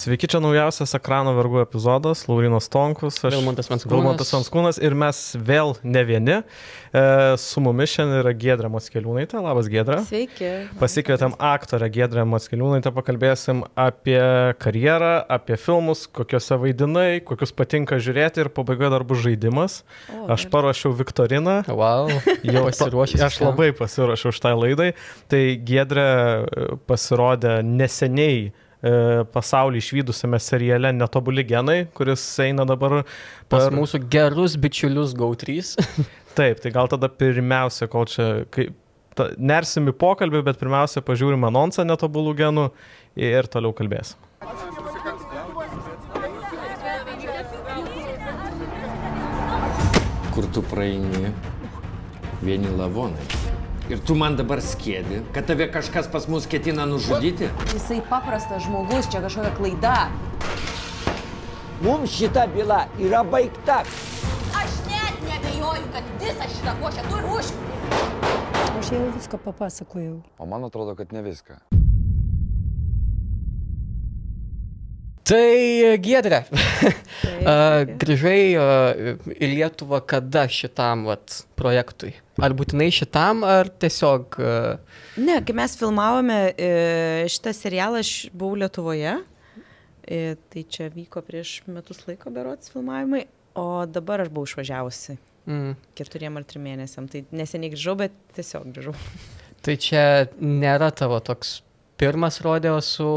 Sveiki, čia naujausias ekrano vergų epizodas, Laurinas Tonkus, aš Vilmantas Vanskūnas. Vilmantas Vanskūnas ir mes vėl ne vieni. E, su mumis šiandien yra Gedra Moskeliūnaitė. Labas, Gedra. Sveiki. Pasikvietėm aktorę Gedrą Moskeliūnaitę, pakalbėsim apie karjerą, apie filmus, kokiuose vaidinai, kokius patinka žiūrėti ir pabaigoje dar bus žaidimas. O, aš paruošiau Viktoriną. Wow, jau pasiruošęs. Aš labai pasiruošiau tą laidai. Tai Gedra pasirodė neseniai E, pasaulį išvykusiame seriale Netobuli genai, kuris eina dabar per... pas mūsų gerus bičiulius GO3. Taip, tai gal tada pirmiausia, kol čia, kai, ta, nersim į pokalbį, bet pirmiausia pažiūrim anonsą Netobulų genų ir toliau kalbėsim. Kur tu praeini? Vieni lavonai. Ir tu man dabar skėdi, kad tave kažkas pas mus ketina nužudyti? Jisai paprastas žmogus, čia kažkokia klaida. Mums šita byla yra baigta. Aš net nebejoju, kad visą šitą košę turi užpildyti. Aš jau viską papasakojau. O man atrodo, kad ne viską. Tai Giedrė, grįžai į Lietuvą kada šitam vat, projektui? Ar būtinai šitam, ar tiesiog... Ne, kai mes filmavome e, šitą serialą, aš buvau Lietuvoje, e, tai čia vyko prieš metus laiko berots filmavimai, o dabar aš buvau išvažiavusi. Mm. Keturiem ar trim mėnesiam. Tai neseniai grįžau, bet tiesiog grįžau. Tai čia nėra tavo toks pirmas rodeo su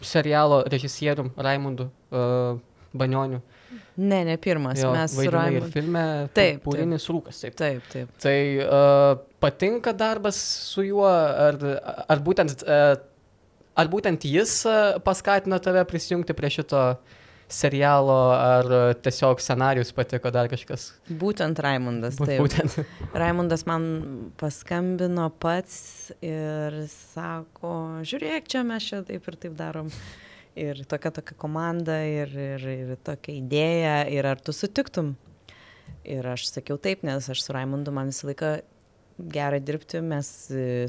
serialo režisierium Raimundu uh, Banioniu. Ne, ne pirmas. Jo, mes su Raimundu. Filme taip, Pūrinis rūkas. Taip, taip. taip. Tai uh, patinka darbas su juo, ar, ar, būtent, uh, ar būtent jis uh, paskatino tave prisijungti prie šito uh, serialo, ar tiesiog scenarius patiko dar kažkas? Būtent Raimundas. Taip. Būtent. Raimundas man paskambino pats ir sako, žiūrėk, čia mes čia taip ir taip darom. Ir tokia tokia komanda, ir, ir, ir tokia idėja, ir ar tu sutiktum? Ir aš sakiau taip, nes aš su Raimundu man visą laiką gerai dirbti, mes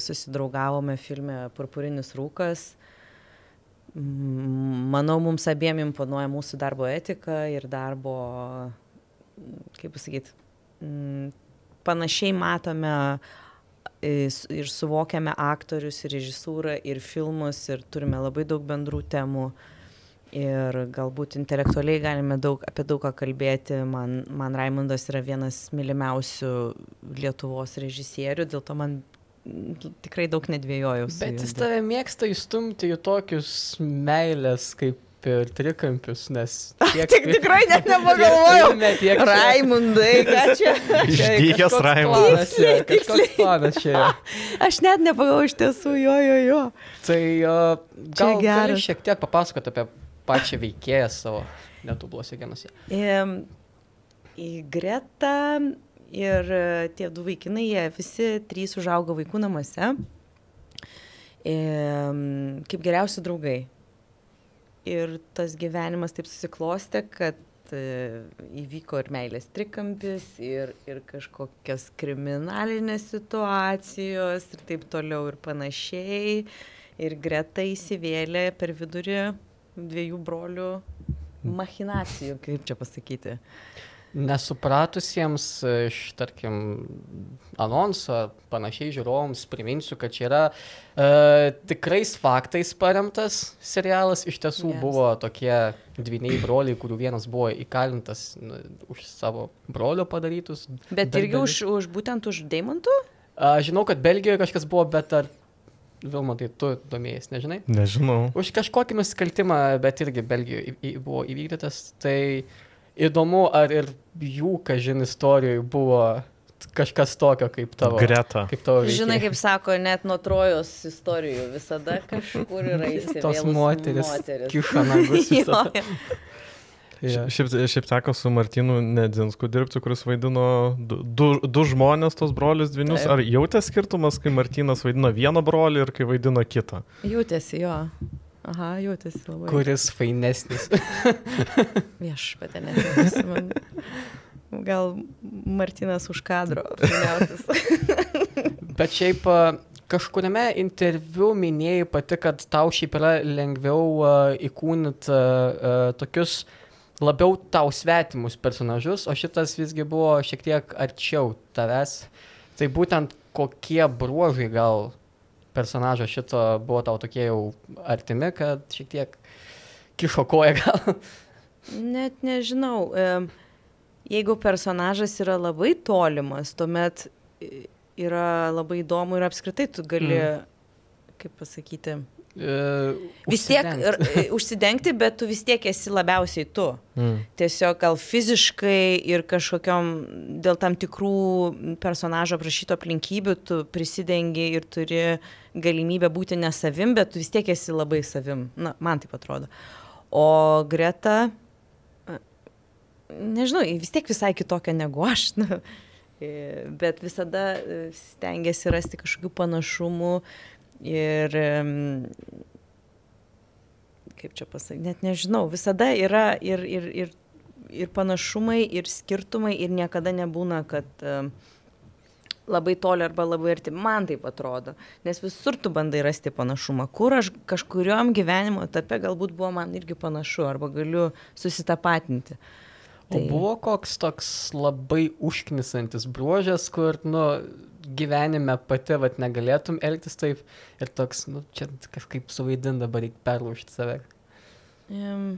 susidraugavome filme Purpurinis rūkas manau, mums abiem imponuoja mūsų darbo etika ir darbo, kaip pasakyti, panašiai matome ir suvokiame aktorius, ir režisūrą, ir filmus, ir turime labai daug bendrų temų. Ir galbūt intelektualiai galime daug, apie daug ką kalbėti. Man, man Raimondas yra vienas mylimiausių Lietuvos režisierių, dėl to man tikrai daug nedvėjojau. Bet jis tave mėgsta įstumti į tokius meilės kaip ir trikampius, nes... Tiek, Tik tikrai net nepagalvojau. Tiek Raimundai, ką čia? Išdykęs Raimundas. Kažkoks planas čia. Aš net nepagalvojau iš tiesų, jo, jo, jo. Tai uh, gal gali šiek tiek papasakoti apie pačią veikėją savo netubluose genuose. Um, į Gretą Ir e, tie du vaikinai, jie visi trys užaugo vaikų namuose kaip geriausi draugai. Ir tas gyvenimas taip susiklostė, kad e, įvyko ir meilės trikampis, ir, ir kažkokios kriminalinės situacijos, ir taip toliau ir panašiai. Ir greta įsivėlė per vidurį dviejų brolių machinacijų, kaip čia pasakyti. Nesupratusiems iš, tarkim, anonso, panašiai žiūrovams priminsiu, kad čia yra e, tikrais faktais paremtas serialas. Iš tiesų yes. buvo tokie dviniai broliai, kurių vienas buvo įkalintas nu, už savo brolio padarytus. Bet irgi už, už būtent už Deimantų? Žinau, kad Belgijoje kažkas buvo, bet ar Vilma, tai tu domėjai, nežinai? Nežinau. Už kažkokį nusikaltimą, bet irgi Belgijoje buvo įvykdytas. Tai įdomu, ar ir jų, kažin, istorijoje buvo kažkas tokio kaip tavo. Greta. Kaip tavo veikė. Žinai, kaip sako, net nuo trojos istorijų visada kažkur yra įsivėlusi. Tos moteris. moteris. Kiša nagus. Ja. Šiaip, šiaip teko su Martinu Nedinsku dirbti, kuris vaidino du, du, du žmonės, tos brolius dvinius. Taip. Ar jautė skirtumas, kai Martinas vaidino vieną brolį ir kai vaidino kitą? Jautėsi, jo. Aha, jautėsi labai. Kuris fainesnis. Viešpatė, man. Gal Martinas už kadro. Bet šiaip, kažkuriame interviu minėjai pati, kad tau šiaip yra lengviau įkūnyti tokius labiau tau svetimus personažus, o šitas visgi buvo šiek tiek arčiau tavęs. Tai būtent kokie bruožai gal personažo šito buvo tau tokie jau artimi, kad šiek tiek kišo koją gal. Net nežinau. Jeigu personažas yra labai tolimas, tuomet yra labai įdomu ir apskritai tu gali, mm. kaip pasakyti, vis tiek ir, užsidengti, bet tu vis tiek esi labiausiai tu. Mm. Tiesiog gal fiziškai ir kažkokiam dėl tam tikrų personažo aprašyto aplinkybių tu prisidengi ir turi galimybę būti ne savim, bet tu vis tiek esi labai savim. Na, man taip atrodo. O Greta, nežinau, vis tiek visai kitokia negu aš. Na, bet visada stengiasi rasti kažkokių panašumų Ir kaip čia pasakyti, net nežinau, visada yra ir, ir, ir, ir panašumai, ir skirtumai, ir niekada nebūna, kad labai toli arba labai arti. Man taip atrodo. Nes visur tu bandai rasti panašumą. Kur aš kažkuriuom gyvenimo etape galbūt buvo man irgi panašu, arba galiu susitapatinti. Tai... O buvo koks toks labai užknisantis bruožas, kur, nu, gyvenime pati vat, negalėtum elgtis taip ir toks, nu, čia kažkaip suvaidin dabar reikia perlaužti save. Um,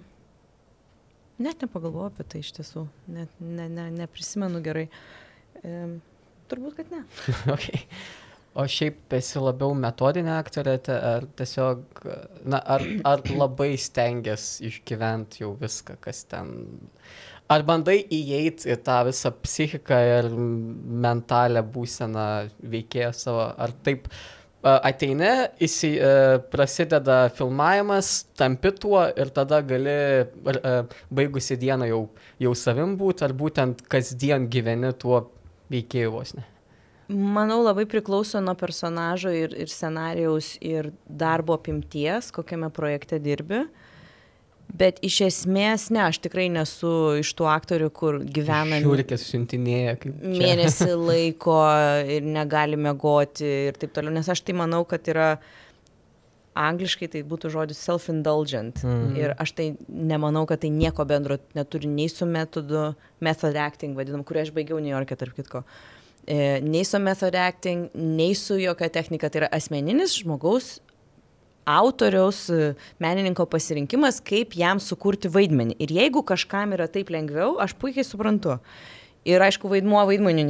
net nepagalvoju apie tai iš tiesų, net ne, ne, neprisimenu gerai. Um, turbūt, kad ne. okay. O šiaip esi labiau metodinė aktorė, ar tiesiog, na, ar, ar labai stengiasi išgyventi jau viską, kas ten Ar bandai įeiti į tą visą psichiką ir mentalę būseną veikėją savo, ar taip ateini, įsi, prasideda filmavimas, tampi tuo ir tada gali baigusi dieną jau, jau savim būti, ar būtent kasdien gyveni tuo veikėju vos ne? Manau, labai priklauso nuo personažo ir, ir scenarijaus ir darbo apimties, kokiame projekte dirbi. Uh, Bet iš esmės, ne, aš tikrai nesu iš tų aktorių, kur gyvena... Šiurkės siuntinėja kaip... Čia. Mėnesį laiko ir negali mėgoti ir taip toliau, nes aš tai manau, kad yra angliškai tai būtų žodis self-indulgent. Mm. Ir aš tai nemanau, kad tai nieko bendro neturi nei su metodu, method acting, vadinam, kurį aš baigiau New York'e, tarp kitko. E, nei su method acting, nei su jokia technika. Tai yra asmeninis žmogaus autoriaus, menininko pasirinkimas, kaip jam sukurti vaidmenį. Ir jeigu kažkam yra taip lengviau, aš puikiai suprantu. Ir aišku, vaidmuo vaidmenių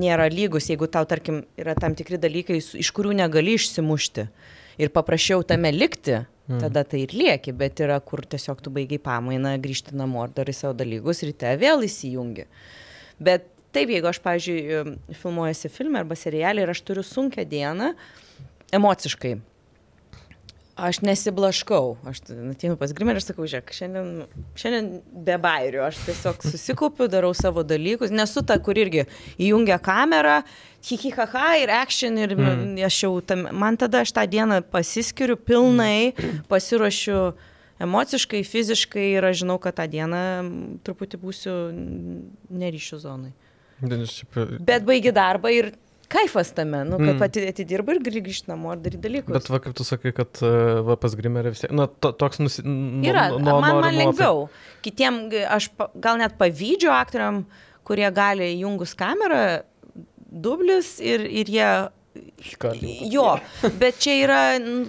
nėra lygus, jeigu tau, tarkim, yra tam tikri dalykai, iš kurių negali išsimušti. Ir paprašiau tame likti, mm. tada tai ir lieki, bet yra, kur tiesiog tu baigiai pamainą, grįžti namo darai savo dalykus, ryte vėl įsijungi. Bet taip, jeigu aš, pavyzdžiui, filmuojasi filmą arba serialį ir aš turiu sunkę dieną, emociškai, Aš nesiblaškau. Aš ateinu pas Grimerį ir sakau, žiūrėk, šiandien, šiandien be bairių. Aš tiesiog susikaupiu, darau savo dalykus. Nesu ta, kur irgi įjungia kamerą, hihihaha ir action ir mm. aš jau tam, man tada aš tą dieną pasiskiriu pilnai, pasiruošiu emociškai, fiziškai ir aš žinau, kad tą dieną truputį būsiu neryšių zonai. Bet baigi darbą ir kaifas tame, nu, kad mm. pati atidirba ir grįžti namo ir daryti dalykus. Bet va, kaip tu sakai, kad e, va, pas Grimerį vis tiek, na, to, toks nusi... Yra, nu, man, man lengviau. Kitiem, aš gal net pavydžiu aktoriam, kurie gali jungus kamerą, dublis ir, ir jie Jo, bet čia yra,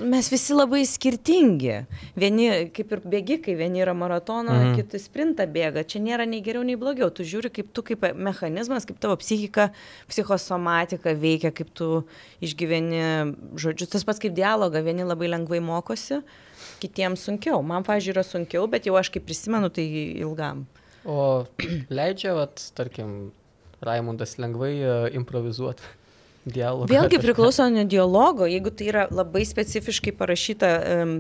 mes visi labai skirtingi. Vieni kaip ir bėgikai, vieni yra maratono, mm. kiti sprintą bėga. Čia nėra nei geriau, nei blogiau. Tu žiūri, kaip tu kaip mechanizmas, kaip tavo psichika, psichosomatika veikia, kaip tu išgyveni žodžius. Tas pats kaip dialogą, vieni labai lengvai mokosi, kitiems sunkiau. Man, pažiūrėjau, yra sunkiau, bet jau aš kaip prisimenu, tai ilgam. O leidžia, vat, tarkim, Raimundas lengvai uh, improvizuoti. Dialogo. Vėlgi priklauso nuo dialogo. Jeigu tai yra labai specifiškai parašyta um,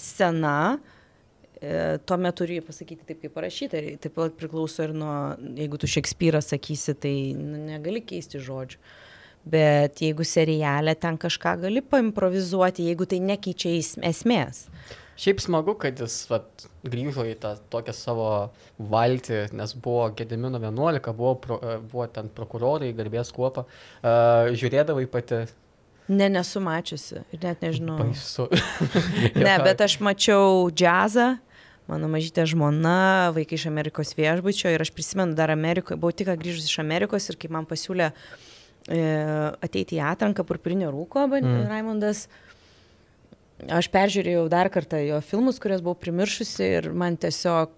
scena, e, tuomet turi pasakyti taip, kaip parašyta. Taip pat priklauso ir nuo, jeigu tu Šekspyrą sakysi, tai nu, negali keisti žodžių. Bet jeigu serialė ten kažką gali paimprovizuoti, jeigu tai nekeičia esmės. Šiaip smagu, kad jis vat, grįžo į tą tokią savo valtį, nes buvo Gedimino 11, buvo, pro, e, buvo ten prokurorai, garbės kuopa. Uh, žiūrėdavai pati Ne, nesu mačiusi ir net nežinau. Baisu. Ne, bet aš mačiau džiazą, mano mažytė žmona, vaikai iš Amerikos viešbučio ir aš prisimenu dar Amerikoje, buvau tik grįžus iš Amerikos ir kai man pasiūlė e, ateiti į atranką Purpurinio rūko, mm. Raimondas, aš peržiūrėjau dar kartą jo filmus, kuriuos buvau primiršusi ir man tiesiog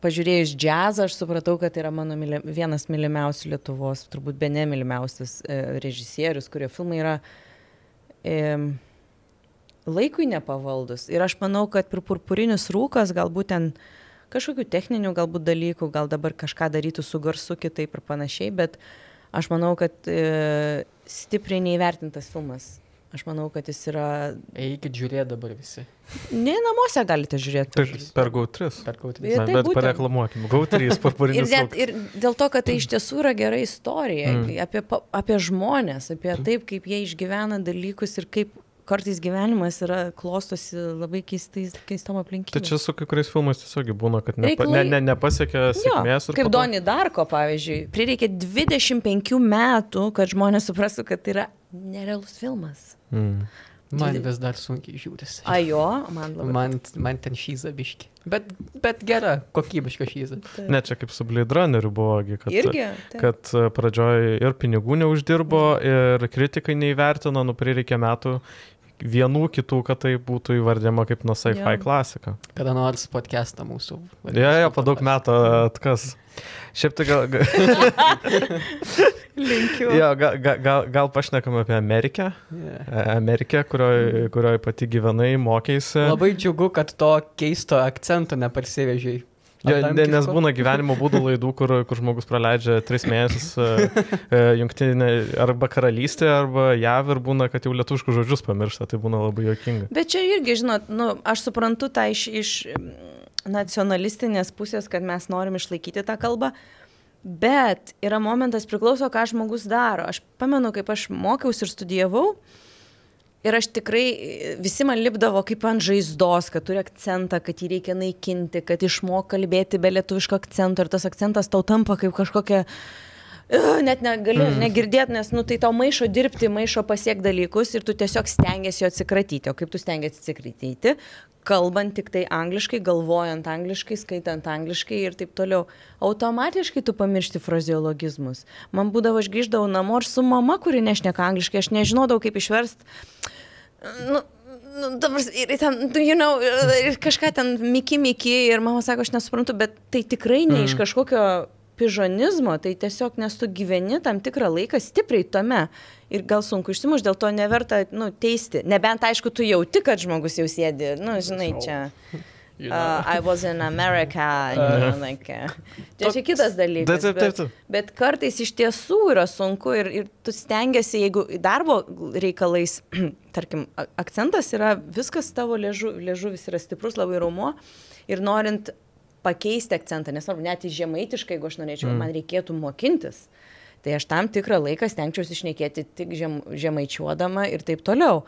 pažiūrėjus džiazą, aš supratau, kad tai yra mano myli, vienas mylimiausių Lietuvos, turbūt be nemylimiausias e, režisierius, kurio filmai yra e, laikui nepavaldus. Ir aš manau, kad purpurinis rūkas galbūt ten kažkokių techninių galbūt dalykų, gal dabar kažką darytų su garsu kitaip ir panašiai, bet aš manau, kad e, stipriai neįvertintas filmas. Aš manau, kad jis yra... Eikit žiūrėti dabar visi. Ne, namuose galite žiūrėti. Per, per GAU3. Per kautrį. Ir Na, tai bet būtent. pareklamuokim. GAU3 Ir, purpurinis net, ir dėl to, kad tai iš tiesų yra gera istorija Mm. mm. apie, apie žmonės, apie taip, kaip jie išgyvena dalykus ir kaip kartais gyvenimas yra klostosi labai keistais, keistom Tai aplinkybėm. čia su kai kuriais filmais tiesiog būna, kad nepa, Reikalai- ne, ne, nepasiekia Jo, sėkmės. ir kaip po to- Doni Darko, pavyzdžiui, prireikė 25 metų, kad žmonės suprastų, kad tai yra nerealus filmas. Mm. Man vis dar sunkiai žiūrisi. Ajo, man labai. Man, man ten šyza biški. Bet, bet gera, kokybiška šyza. Ne, čia kaip su Blade Runneriu buvo, kad, Irgi. taip. kad e, pradžioj ir pinigų neuždirbo, ir kritikai neįvertino, nu prireikė metų vienų kitų, kad tai būtų įvardyma kaip nuo sci-fi Jo. klasika. Kada nors podcastą mūsų. Jo, jo, po daug metų atkas. Šiaip tai gal, Linkiu. jo, gal, gal, gal, gal pašnekam apie Ameriką. Yeah. Amerikę, kurioje kurioj pati gyvenai, mokėsi. Labai džiugu, kad to keisto akcento neparsivežiai. Jo, ne, nes būna gyvenimo būdų laidų, kur, kur žmogus praleidžia tris mėnesius e, e, jungtinė arba karalystė, arba jav ir būna, kad jau lietuškus žodžius pamiršta, tai būna labai jokinga. Bet čia irgi, žinot, nu, aš suprantu tą iš, iš nacionalistinės pusės, kad mes norim išlaikyti tą kalbą, bet yra momentas priklauso, ką žmogus daro. Aš pamenu, kaip aš mokiausi ir studijavau. Ir aš tikrai, visi man lipdavo kaip ant žaizdos, kad turi akcentą, kad jį reikia naikinti, kad išmok kalbėti be lietuviško akcento ir tas akcentas tau tampa kaip kažkokia, uh, net negali mm. negirdėti, nes nu, tai tau maišo dirbti, maišo pasiekti dalykus ir tu tiesiog stengiasi jo atsikratyti. O kaip tu stengiasi atsikratyti? Kalbant tik tai angliškai, galvojant angliškai, skaitant angliškai ir taip toliau. Automatiškai tu pamiršti frazeologizmus. Man būdavo, aš grįždavau namo ir su mama, kuri nešneka angliškai, aš nežinodavau, kaip išversti nu, nu, dabar, ir ten, tu, you know, ir kažką ten miki, miki, ir mama sako, aš nesuprantu, bet tai tikrai ne iš kažkokio pižonizmo, tai tiesiog nes tu gyveni tam tikrą laiką stipriai tame. Ir gal sunku išsimuš, dėl to neverta, nu, teisti. Nebent, aišku, tu jauti, kad žmogus jau sėdi, nu, žinai, čia. Uh, I was in America, you know, like, uh, čia, čia kitas dalykas. Taip, taip, taip. Bet, bet kartais iš tiesų yra sunku ir, ir tu stengiasi, jeigu darbo reikalais, tarkim, akcentas yra, viskas tavo liežu, liežuvis yra stiprus, labai raumo ir norint pakeisti akcentą, nesvarbu, net į žemaitišką, jeigu aš norėčiau, mm. man reikėtų mokintis, tai aš tam tikrą laiką stengčiausi išnekėti tik žem, žemaičiuodama ir taip toliau.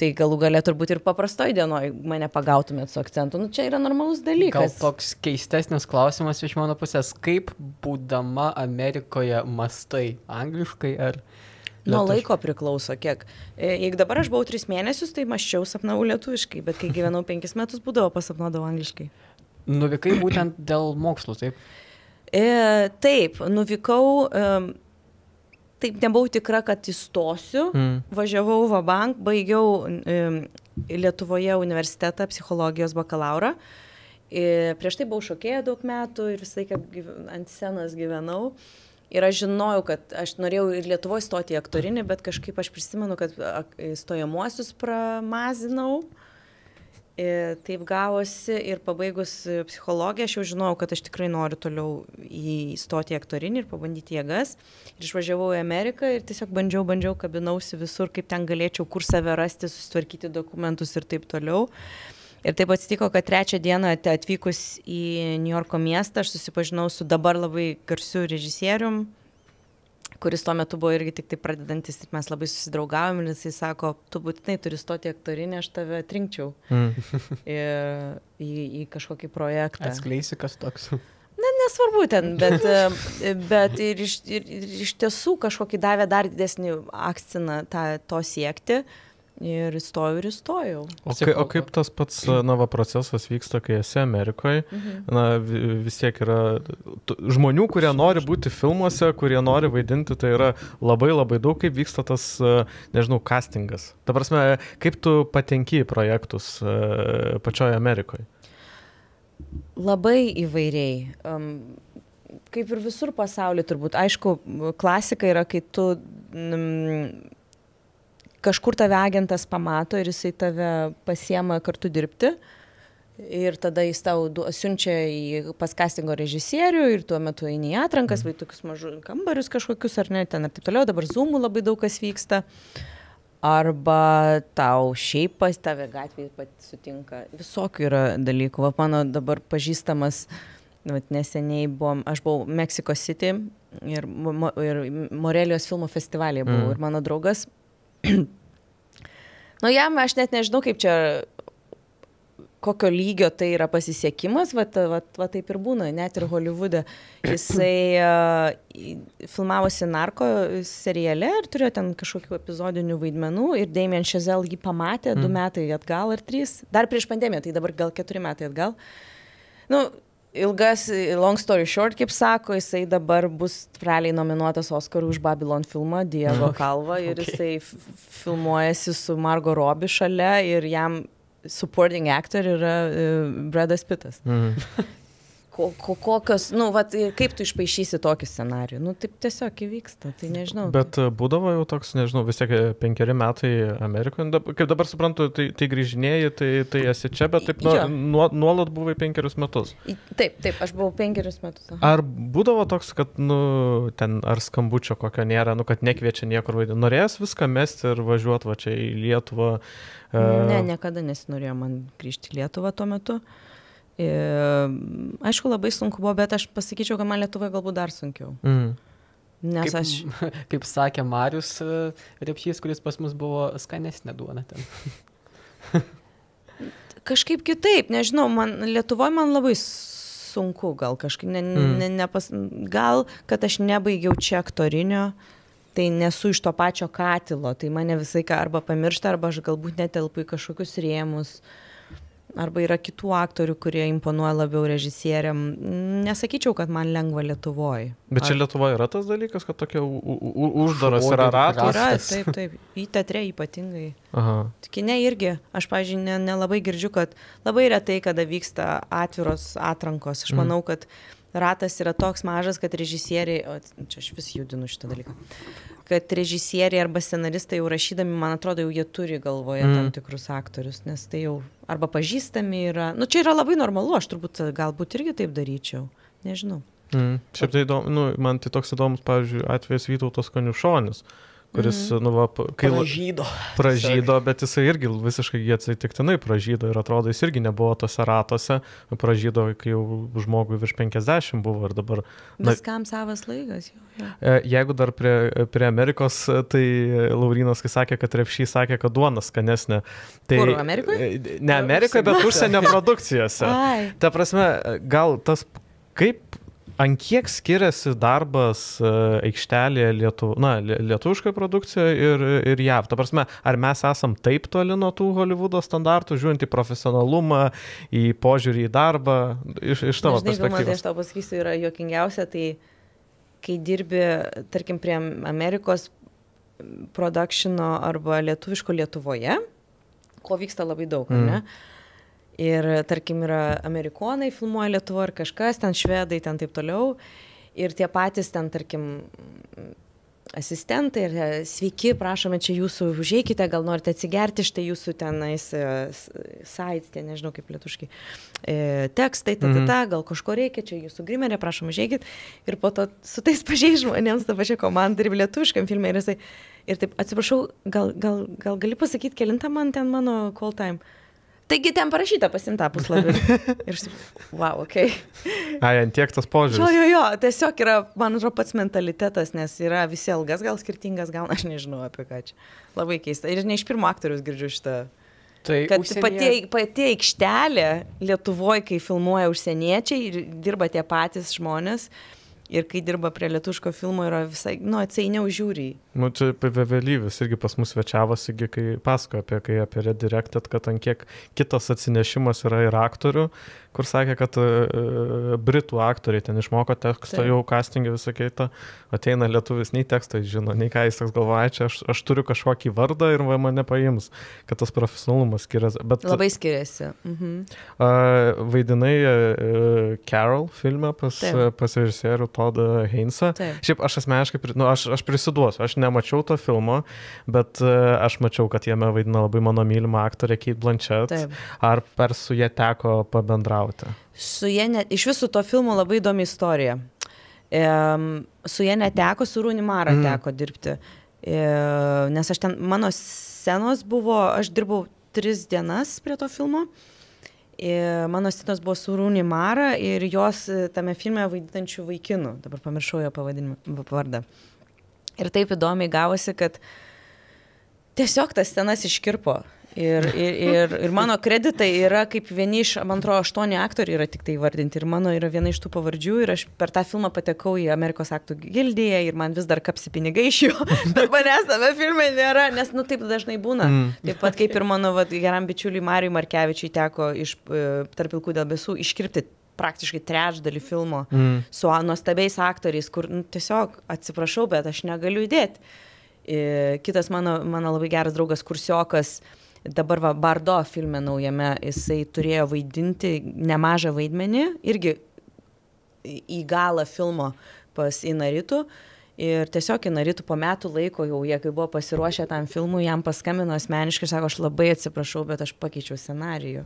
Tai galų galę turbūt ir paprastoj dienoj mane pagautumėt su akcentu. Nu, čia yra normalus Gal dalykas. toks keistesnis klausimas iš mano pusės, kaip būdama Amerikoje mastai angliškai ar... Nuo lietuviškai? laiko priklauso, kiek. E, Jeigu dabar aš buvau tris mėnesius, tai maščiau sapnavau lietuviškai, bet kai gyvenau penkis metus, būdavo pasapnuodavau angliškai. Nuvykai būtent dėl mokslų, taip? E, taip, nuvykau, e, taip nebuvau tikra, kad įstosiu. Mm. Važiavau Vabank, baigiau e, Lietuvoje universitetą psichologijos bakalauro. E, prieš tai buvau šokėja daug metų ir visą laiką ant scenos gyvenau. Ir aš žinojau, kad aš norėjau ir Lietuvoje stoti į aktorinį, bet kažkaip aš prisimenu, kad stojamuosius pramazinau. Ir taip gavosi ir pabaigus e, psichologiją aš jau žinojau, kad aš tikrai noriu toliau įstoti į aktorinį ir pabandyti jėgas. Ir išvažiavau į Ameriką ir tiesiog bandžiau, bandžiau, kabinausi visur, kaip ten galėčiau, kur save rasti, susitvarkyti dokumentus ir taip toliau. Ir taip atsitiko, kad trečią dieną atvykus į New Yorko miestą aš susipažinau su dabar labai garsiu režisierium, kuris tuo metu buvo irgi tik tai pradedantis ir mes labai susidraugavom ir jisai sako, tu būtinai turi stoti aktorinį, aš tave atrinkčiau Mm. į, į, į kažkokį projektą. Atskleisi, kas toks. Ne, nesvarbu ten, bet, e, bet ir, iš, ir, ir iš tiesų kažkokį davė dar didesnį akciną tą, to siekti. Ir įstojau ir įstojau. O, kai, o kaip tas pats na, va, procesas vyksta, kai esi Amerikoje? Mhm. Na, vis tiek yra žmonių, kurie nori būti filmuose, kurie nori vaidinti, tai yra labai labai daug, kaip vyksta tas, nežinau, castingas. Ta prasme, kaip tu patenki į projektus pačioje Amerikoje? Labai įvairiai. Um, kaip ir visur pasaulyje turbūt. Aišku, klasika yra, kai tu um, kažkur tave agentas pamato ir jisai tave pasiema kartu dirbti. Ir tada jis tau siunčia į pas castingo režisierių ir tuo metu eini į atrankas, vai tokius mažus kambarius kažkokius ar ne, ten ir taip toliau, dabar zoomų labai daug kas vyksta. Arba tau šiaip pas tave gatvėje pat sutinka. Visokių yra dalykų. Va, mano dabar pažįstamas, vat, neseniai buvom, aš buvau Meksiko City ir, ir Morelijos filmų festivalėje buvau. Mm. Ir mano draugas nu jam aš net nežinau, kaip čia, kokio lygio tai yra pasisekimas, va, va, va taip ir būna, net ir Hollywoode. Jisai uh, filmavosi narko seriale ir turėjo ten kažkokių epizodinių vaidmenų ir Damien Chazelle jį pamatė mm. du metai atgal ar trys, dar prieš pandemiją, tai dabar gal keturi metai atgal. Nu, ilgas, long story short, kaip sako, jisai dabar bus realiai nominuotas Oscarų už Babylon filmą Diego Kalva ir okay. jisai filmuojasi su Margo Robi šalia ir jam supporting actor yra uh, Bradas Pitas. Mm. Ko, ko, kokios, nu, vat, kaip tu išpašysi tokį scenarių, nu, taip tiesiog įvyksta, tai nežinau. Bet e, būdavo jau toks, nežinau, vis tiek e, penkeri metai Amerikoje, kaip dabar suprantu, tai, tai grįžinėjai, tai, tai esi čia, bet taip nuo, nuolat buvai penkerius metus. Taip, taip, aš buvau penkerius metus. Aha. Ar būdavo toks, kad, nu, ten ar skambučio kokio nėra, nu, kad nekviečia niekur vaidinti, norėjęs viską mesti ir važiuoti va čia į Lietuvą? Ne, niekada nesinorėjo man grįžti į Lietuvą tuo metu. Uh, aišku, labai sunku buvo, bet aš pasakyčiau, kad man Lietuvoje galbūt dar sunkiau. Mm. Nes kaip, aš. Kaip sakė Marius e, Repšys, kuris pas mus buvo skanesnė duona ten. kažkaip kitaip, nežinau, man Lietuvoje man labai sunku, gal kažkaip, ne, mm. ne, nepas, gal, kad aš nebaigiau čia aktorinio, tai nesu iš to pačio katilo, tai mane visai ką arba pamiršta, arba aš galbūt netelpu į kažkokius rėmus. Uh, Arba yra kitų aktorių, kurie imponuoja labiau režisieriam. Nesakyčiau, kad man lengva Lietuvoje. Bet čia Ar... Lietuvoje yra tas dalykas, kad tokia uždaras yra ratas. Yra, taip, taip. Į teatre ypatingai. Aha. Kine irgi. Aš, pažiūrėjau, nelabai ne girdžiu, kad labai retai, kada vyksta atviros atrankos. Aš mm. manau, kad ratas yra toks mažas, kad režisieriai, o čia aš vis judinu šitą dalyką, kad režisieriai arba scenaristai jau rašydami, man atrodo, jau jie turi galvoje mm. tam tikrus aktorius, nes tai jau arba pažįstami yra. Nu, čia yra labai normalu, aš turbūt galbūt irgi taip daryčiau, nežinau. Mm. Šiaip tai įdomu, nu, man tai toks įdomus, pavyzdžiui, atvejas Vytautas Kaniušonis. Mm kuris, mm. nu, va, kai pražydo. Pražydo, bet jisai irgi visiškai atsitiktinai pražydo ir atrodo, jis irgi nebuvo tose ratuose, pražydo, kai jau žmogui virš 50 buvo ir dabar... Na, Viskam savas laikas jau. jau. E, jeigu dar prie, prie Amerikos, tai Laurinas, kai sakė, kad repšy sakė, kad duona skanesnė. Tai, Kur, Amerikoje? Ne Amerikoje, bet užsienio produkcijose. Ai. Ta prasme, gal tas kaip Ant kiek skiriasi darbas e, aikštelėje lietu, na, lietuviškoje produkcijoje ir, ir JAV? Ta prasme, ar mes esam taip toli nuo tų Hollywoodo standartų, žiūrint į profesionalumą, į požiūrį į darbą, iš, iš tavo Žinai, perspektyvos? Man, tai aš tau pasakysiu, yra juokingiausia, tai kai dirbi, tarkim, prie Amerikos produkšino arba lietuviško Lietuvoje, ko vyksta labai daug, mm. ne? Ir tarkim yra amerikonai filmuoja Lietuvo ar kažkas, ten švedai, ten taip toliau. Ir tie patys ten, tarkim, asistentai ir e, sveiki, prašome čia jūsų, užėjkite, gal norite atsigerti, štai jūsų tenais e, sites, tie nežinau kaip lietuškai, e, tekstai, ta, ta, ta, mhm. gal kažko reikia, čia jūsų grimerė, prašom užėjkit. Ir po to su tais pažiais žmonėms, ta pačia komanda ir lietuviškam filmai ir jisai, ir taip, atsiprašau, gal, gal, gal gali pasakyti, kelintą man ten mano call time. Taigi ten parašyta pasimta puslapį. Ir aš, wow, ok. Ai, ant tiek tas požiūris. Jo, jo, jo, tiesiog yra, man atrodo, pats mentalitetas, nes yra visi algas gal skirtingas, gal aš nežinau apie ką čia. Labai keista. Ir ne iš pirmo aktorius girdžiu šitą, Tai kad užsienyje- pati, pati aikštelė Lietuvoje, kai filmuoja užsieniečiai ir dirba tie patys žmonės, ir kai dirba prie lietuško filmo, yra visai, nu, atsainiau žiūri. Nu, čia vėvėlyvis irgi pas mus svečiavosi, kai pasakojo apie, kai apie Redirected, kad ant kiek kitas atsinešimas yra ir aktorių, kur sakė, kad uh, britų aktoriai ten išmoko tekstą, Taip. jau castingį visą kitą, ateina lietuvis, nei tekstą žino, nei ką jis toks galvoja, čia aš, aš turiu kažkokį vardą ir mane paims, kad tas profesionalumas skiriasi. Bet Labai skiriasi. Mhm. uh, vaidinai uh, Carol filme pas, Taip. pas režisierių Todą Heinzą. Šiaip aš asmeniškai, nu, aš, aš prisiduosiu, aš nemačiau to filmo, bet uh, aš mačiau, kad jame vaidina labai mano mylima aktorė Kate Blanchett. Taip. Ar per su jie teko pabendrauti? Su jie, net, iš visų to filmo labai įdomi istorija. Um, su jie neteko, su Runimara mm. teko dirbti. E, nes aš ten, mano scenos buvo, aš dirbau tris dienas prie to filmo. E, mano scenos buvo su Runimara ir jos e, tame filme vaidinančių vaikinų. Dabar pamiršau jo pavadinimą, vardą. Ir taip įdomiai gavosi, kad tiesiog tas scenas iškirpo. Ir, ir, ir, ir mano kreditai yra kaip vieni iš, man atrodo, aštuoni aktoriai yra tik tai vardinti. Ir mano yra viena iš tų pavardžių. Ir aš per tą filmą patekau į Amerikos aktų gildiją ir man vis dar kapsi pinigai iš jo. Bet manęs tame filme nėra, nes, nu, taip dažnai būna. Mm. Taip pat kaip ir mano vat, geram bičiuliui Marijui Markevičiui teko iš e, tarp pilkų debesų iškirpti praktiškai trečdalį filmo Mm. su nuostabiais aktoriais, kur nu, tiesiog atsiprašau, bet aš negaliu įdėti. E, Kitas mano, mano labai geras draugas Kursiokas, dabar va, Bardo filme naujame, jisai turėjo vaidinti nemažą vaidmenį, irgi į galą filmo pas Inaritų. Ir tiesiog Inaritų po metų laiko jau jie, kai buvo pasiruošę tam filmui, jam paskambino asmeniškai ir sako, aš labai atsiprašau, bet aš pakeičiau scenarijų.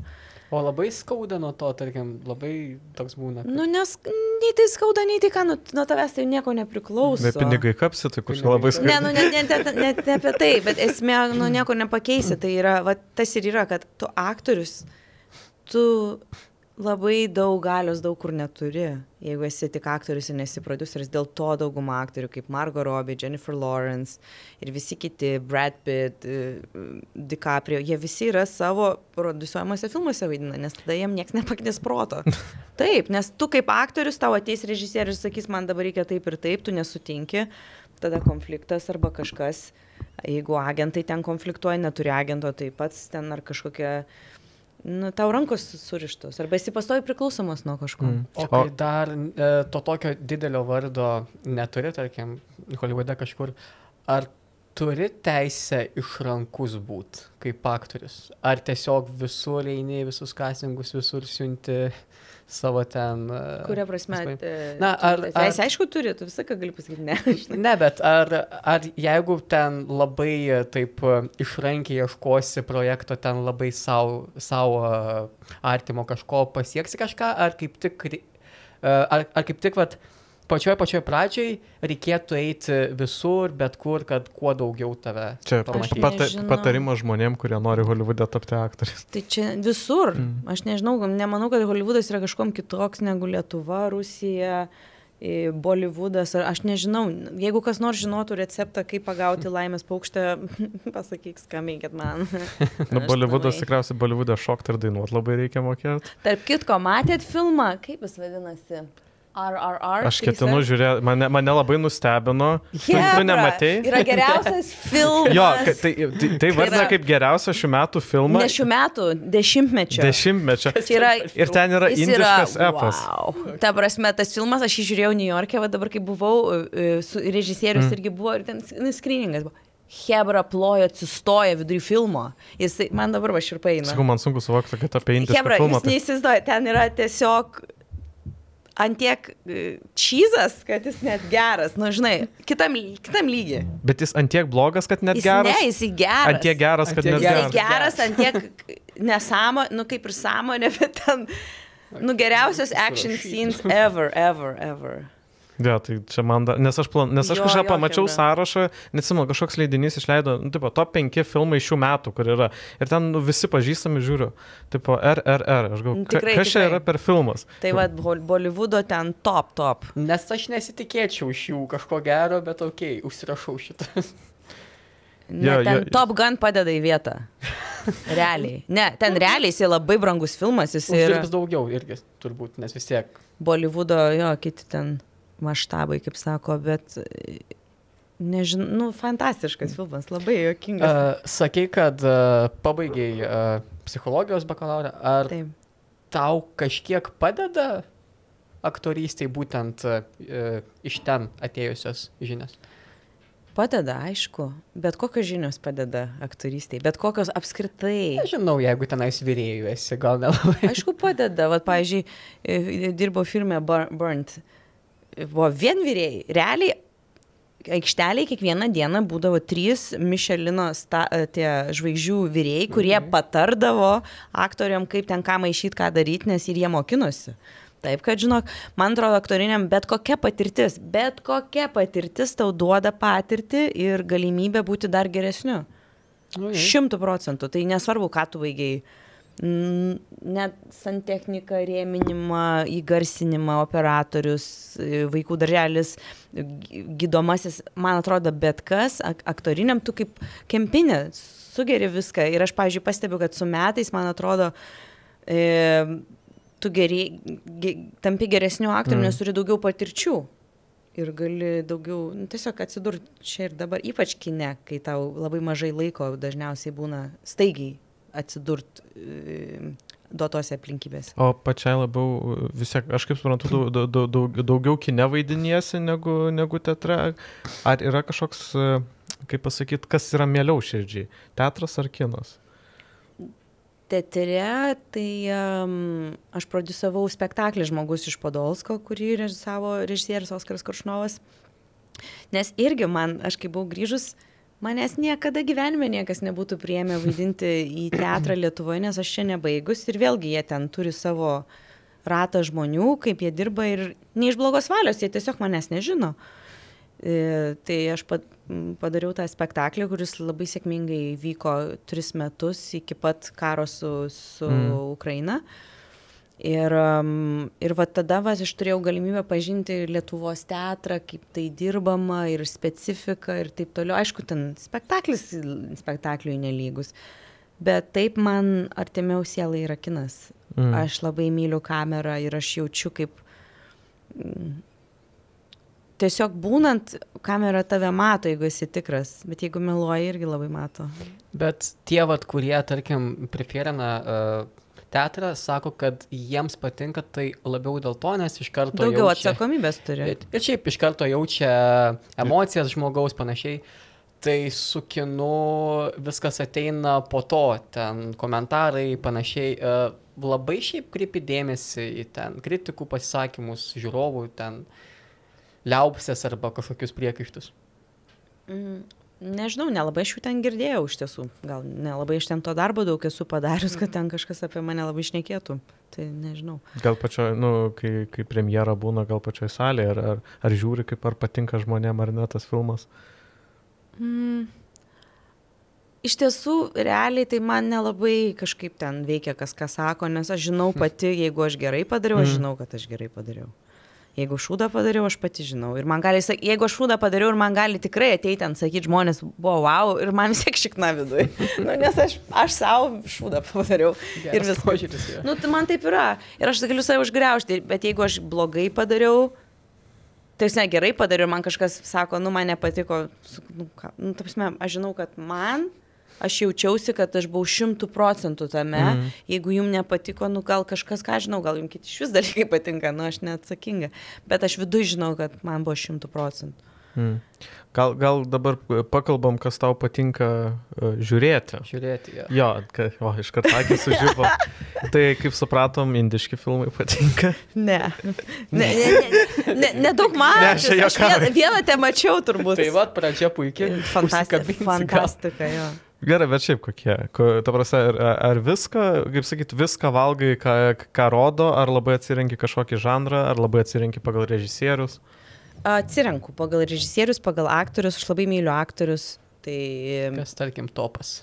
O labai skauda nuo to, tarkim, labai toks būna. kad- Nu, nes nei tai skauda, nei tai ką, nu, nuo tavęs tai nieko nepriklauso. Bet pinigai kapsi, tai kur čia labai Pinigai. skaičiai. Ne, nu, net ne, ne, ne, ne apie tai, bet esmė, nu, nieko nepakeisi. Tai yra, va, tas ir yra, kad tu aktorius, tu labai daug galios daug kur neturi, jeigu esi tik aktorius ir nesi produceris. Dėl to dauguma aktorių, kaip Margot Robbie, Jennifer Lawrence ir visi kiti, Brad Pitt, e, DiCaprio, jie visi yra savo produsuojamuose filmuose vaidina, nes tada jiem niekas nepaknis proto. Taip, nes tu kaip aktorius, tau ateis režisierius ir sakys, man dabar reikia taip ir taip, tu nesutinki, tada konfliktas arba kažkas, jeigu agentai ten konfliktuoja, neturi agento, tai pats ten ar kažkokia, nu, tau rankos surištos, arba esi pastovi priklausomas nuo kažko. Mm. O kai dar e, to tokio didelio vardo neturi, tarkim, Holivude kažkur, ar turi teisę išrankus būti kaip aktorius? Ar tiesiog visur eini, visus castingus, visur siunti savo ten... e, Kuria prasme? paskui- e, Na, ar- ar- Teisę, aišku, turi, tu visą ką gali pasakyti, ne. Ne, bet ar, ar jeigu ten labai e, taip e, išrankiai ieškosi projekto, ten labai savo artimo kažko pasieksi kažką, ar kaip tik, ar, ar kaip tik, vat, pačioj pačioj pradžiai reikėtų eiti visur, bet kur, kad kuo daugiau tave Čia pata, patarimas žmonėm, kurie nori Holivude tapti aktoriais. Tai čia visur. Mm. Aš nežinau, nemanau, kad Hollywoodas yra kažkom kitoks negu Lietuva, Rusija. Bollywoodas, ar aš nežinau, jeigu kas nors žinotų receptą, kaip pagauti laimės paukštę, pasakyk, skambinkit man. Nu, Aš Bollywoodas tikriausiai Bollywoodą šokti ir dainuoti labai reikia mokėti. Tarp kitko, matėt filmą, kaip jis vadinasi? RRR. Aš ketinu žiūrėti, mane, mane labai nustebino. Tu, tu Hebra, nematei? Yra geriausias filmas. Jo, tai, tai, tai vardina yra- kaip geriausią šių metų filmą. Ne šių metų, dešimtmečio. Dešimtmečio. Yra, Ir ten yra indiškas epas. Wow. Ta prasme, tas filmas, aš jį žiūrėjau New York'e, va dabar kai buvau, e, su režisierius mm. irgi buvo, ir ten nu, skryningas buvo. Hebra plojo, atsistoja vidury filmo. Jis, man dabar va širpai eina. Sakau, man sunku suvokti, kad apie indišką Hebra, filmą. jūs neįsivaizduojate, ten yra tiesiog antiek čyzas, kad jis net geras, nu žinai, kitam, kitam lygiai. Bet jis antiek blogas, kad net Jis geras. ne, jis geras. Antiek geras, kad Ant tiek net Jis geras. geras, ant tiek nesąmonė, nu kaip ir sąmonė, bet ten, nu geriausios action scenes ever, ever, ever. Jo, tai čia man, da, nes aš, plan, nes aš Jo, kažką jo, pamačiau chebra. sąrašą, nesimenu, kažkoks leidinys išleido, nu, tipo, top 5 filmai šių metų, kur yra. Ir ten nu, visi pažįstami žiūriu. Tipo, RRR. Aš galvoju, Nu, ka- tikrai, kas čia yra per filmas? Tai vad, Bollywoodo ten top, top. Nes aš nesitikėčiau iš jų kažko gero, bet ok, užsirašau šitą. Ne, Jo, ten jo. Top Gun padeda į vietą. Realiai. Ne, ten realiai jis labai brangus filmas, jis ir Uždirbs daugiau irgi, turbūt, nes vis tiek. Bollywoodo, jo, kiti ten maštabai, kaip sako, bet nežinau, nu, fantastiškas filmas, labai jokingas. Uh, sakai, kad uh, pabaigiai uh, psichologijos bakalaurą. Ar Taip. tau kažkiek padeda aktorystėj būtent uh, iš ten atėjusios žinios? Padeda, aišku, bet kokios žinios padeda aktorystėje, bet kokios apskritai. Nežinau, jeigu tenais vyrėjų esi, gal nelabai. Aišku, padeda. Vat, pavyzdžiui, e, dirbo firme Bur- Burnt. Buvo vien vyrėjai. Realiai aikšteliai kiekvieną dieną būdavo trys Mišelino sta, e, tie žvaigždžių vyrėjai, kurie patardavo aktoriam, kaip ten ką maišyti, ką daryti, nes ir jie mokinosi. Taip, kad žinok, man atrodo, aktoriniam bet kokia patirtis, bet kokia patirtis tau duoda patirtį ir galimybę būti dar geresniu. Šimtų procentų. Tai nesvarbu, ką tu baigiai. Net santechnika, rėminimą, įgarsinimą, operatorius, e, vaikų darželis, gy- gydomasis, man atrodo, bet kas, ak aktoriniam tu kaip kempinė, sugeri viską. Ir aš, pavyzdžiui, pastebiu, kad su metais, man atrodo, e, tu geri, ge, tampi geresniu aktoriumi, mm. nes turi daugiau patirčių. Ir gali daugiau, nu, tiesiog atsidurti čia ir dabar, ypač kine, kai tau labai mažai laiko dažniausiai būna staigiai atsidurti e, duotose aplinkybėse. O pačiai labiau vis tiek, aš kaip suprantu, daug, daug, daug, daugiau kine vaidiniesi negu, negu teatre. Ar yra kažkoks, e, kaip pasakyti, kas yra mieliau širdžiai? Teatras ar kinas? Teatre, tai um, aš produsavau spektaklį Žmogus iš Podolsko, kurį režisavo režisierius Oskaras Koršnovas. Nes irgi man, aš kai buvau grįžus, manęs niekada gyvenime niekas nebūtų prieėmę vaidinti į teatrą Lietuvoje, nes aš čia nebaigus ir vėlgi jie ten turi savo ratą žmonių, kaip jie dirba ir ne iš blogos valios, jie tiesiog manęs nežino. E, Tai aš pat- padariau tą spektaklį, kuris labai sėkmingai vyko tris metus iki pat karo su, su Mm. Ukraina. Ir, um, ir va tada va, aš turėjau galimybę pažinti Lietuvos teatrą, kaip tai dirbama ir specifika ir taip toliau. Aišku, ten spektaklis spektakliui nelygus. Bet taip man artimiau sielai yra kinas. Mm. Aš labai myliu kamerą ir aš jaučiu, kaip mm, tiesiog būnant, kamera tave mato, jeigu esi tikras, bet jeigu meluoji, irgi labai mato. Bet tie, vat, kurie, tarkim, prefierina uh, teatrą, sako, kad jiems patinka tai labiau dėl to, nes iš karto... Daugiau jaučia, atsakomybės turi. Ir, šiaip iš karto jaučia emocijas žmogaus panašiai. Tai su kinu viskas ateina po to, ten komentarai panašiai. Uh, labai šiaip kreipi dėmesį į ten kritikų pasisakymus, žiūrovų, ten liaupsės arba kažkokius priekaištus. Mm, Nežinau, nelabai aš jų ten girdėjau iš tiesų. Gal nelabai iš ten to darbo daug esu padarius, kad ten kažkas apie mane labai šnekėtų. Tai nežinau. Gal pačioje, nu, kai, kai premjera būna, gal pačioje salėje, ar, ar, ar žiūri, kaip ar patinka žmonėm ar ne tas filmas. Mm. Iš tiesų, realiai tai man nelabai kažkaip ten veikia, kas ką sako, nes aš žinau pati, jeigu aš gerai padariau, aš Mm. žinau, kad aš gerai padariau. Jeigu šūdą padariau, aš pati žinau. Ir man gali, jeigu aš šūdą padariau ir man gali tikrai ateiti ten sakyti žmonės, buvo wow, ir man vis tiek šikna viduje. nu, nes aš, aš savo šūdą padariau. ir Geras viskas. požiūris yra. Nu, tai man taip yra. Ir aš galiu save užgriaužti, bet jeigu aš blogai padariau, tai ne gerai padariau ir man kažkas sako, nu, man nepatiko, nu, ką, nu, ta prasme, aš žinau, kad man, aš jaučiausi, kad aš buvau šimtų procentų tame, mm. jeigu jums nepatiko, nu, gal kažkas, ką žinau, gal jums kiti iš vis dalykai patinka, nu, aš neatsakinga, bet aš viduje žinau, kad man buvo šimtų procentų. Mm. Gal, gal dabar pakalbam, kas tau patinka uh, žiūrėti. Žiūrėti, jo. Jo, ka, o, iš karto akis sužyvo. tai kaip supratom, indiški filmai patinka. Ne. Ne, ne, ne, ne, ne daug man. Ne, aš juokauju. vieną, vieną te mačiau turbūt. Tai va, pradžia puikiai. Fantastika. Fantastika, jo. Gerai, bet šiaip kokie. Ko, ta prasme, ar, ar viską, kaip sakyt, viską valgai, ką, ką rodo, ar labai atsirenki kažkokį žanrą, ar labai atsirenki pagal režisierius. Atsirenku pagal režisierius, pagal aktorius, aš labai myliu aktorius. Tai Kas, tarkim, topas.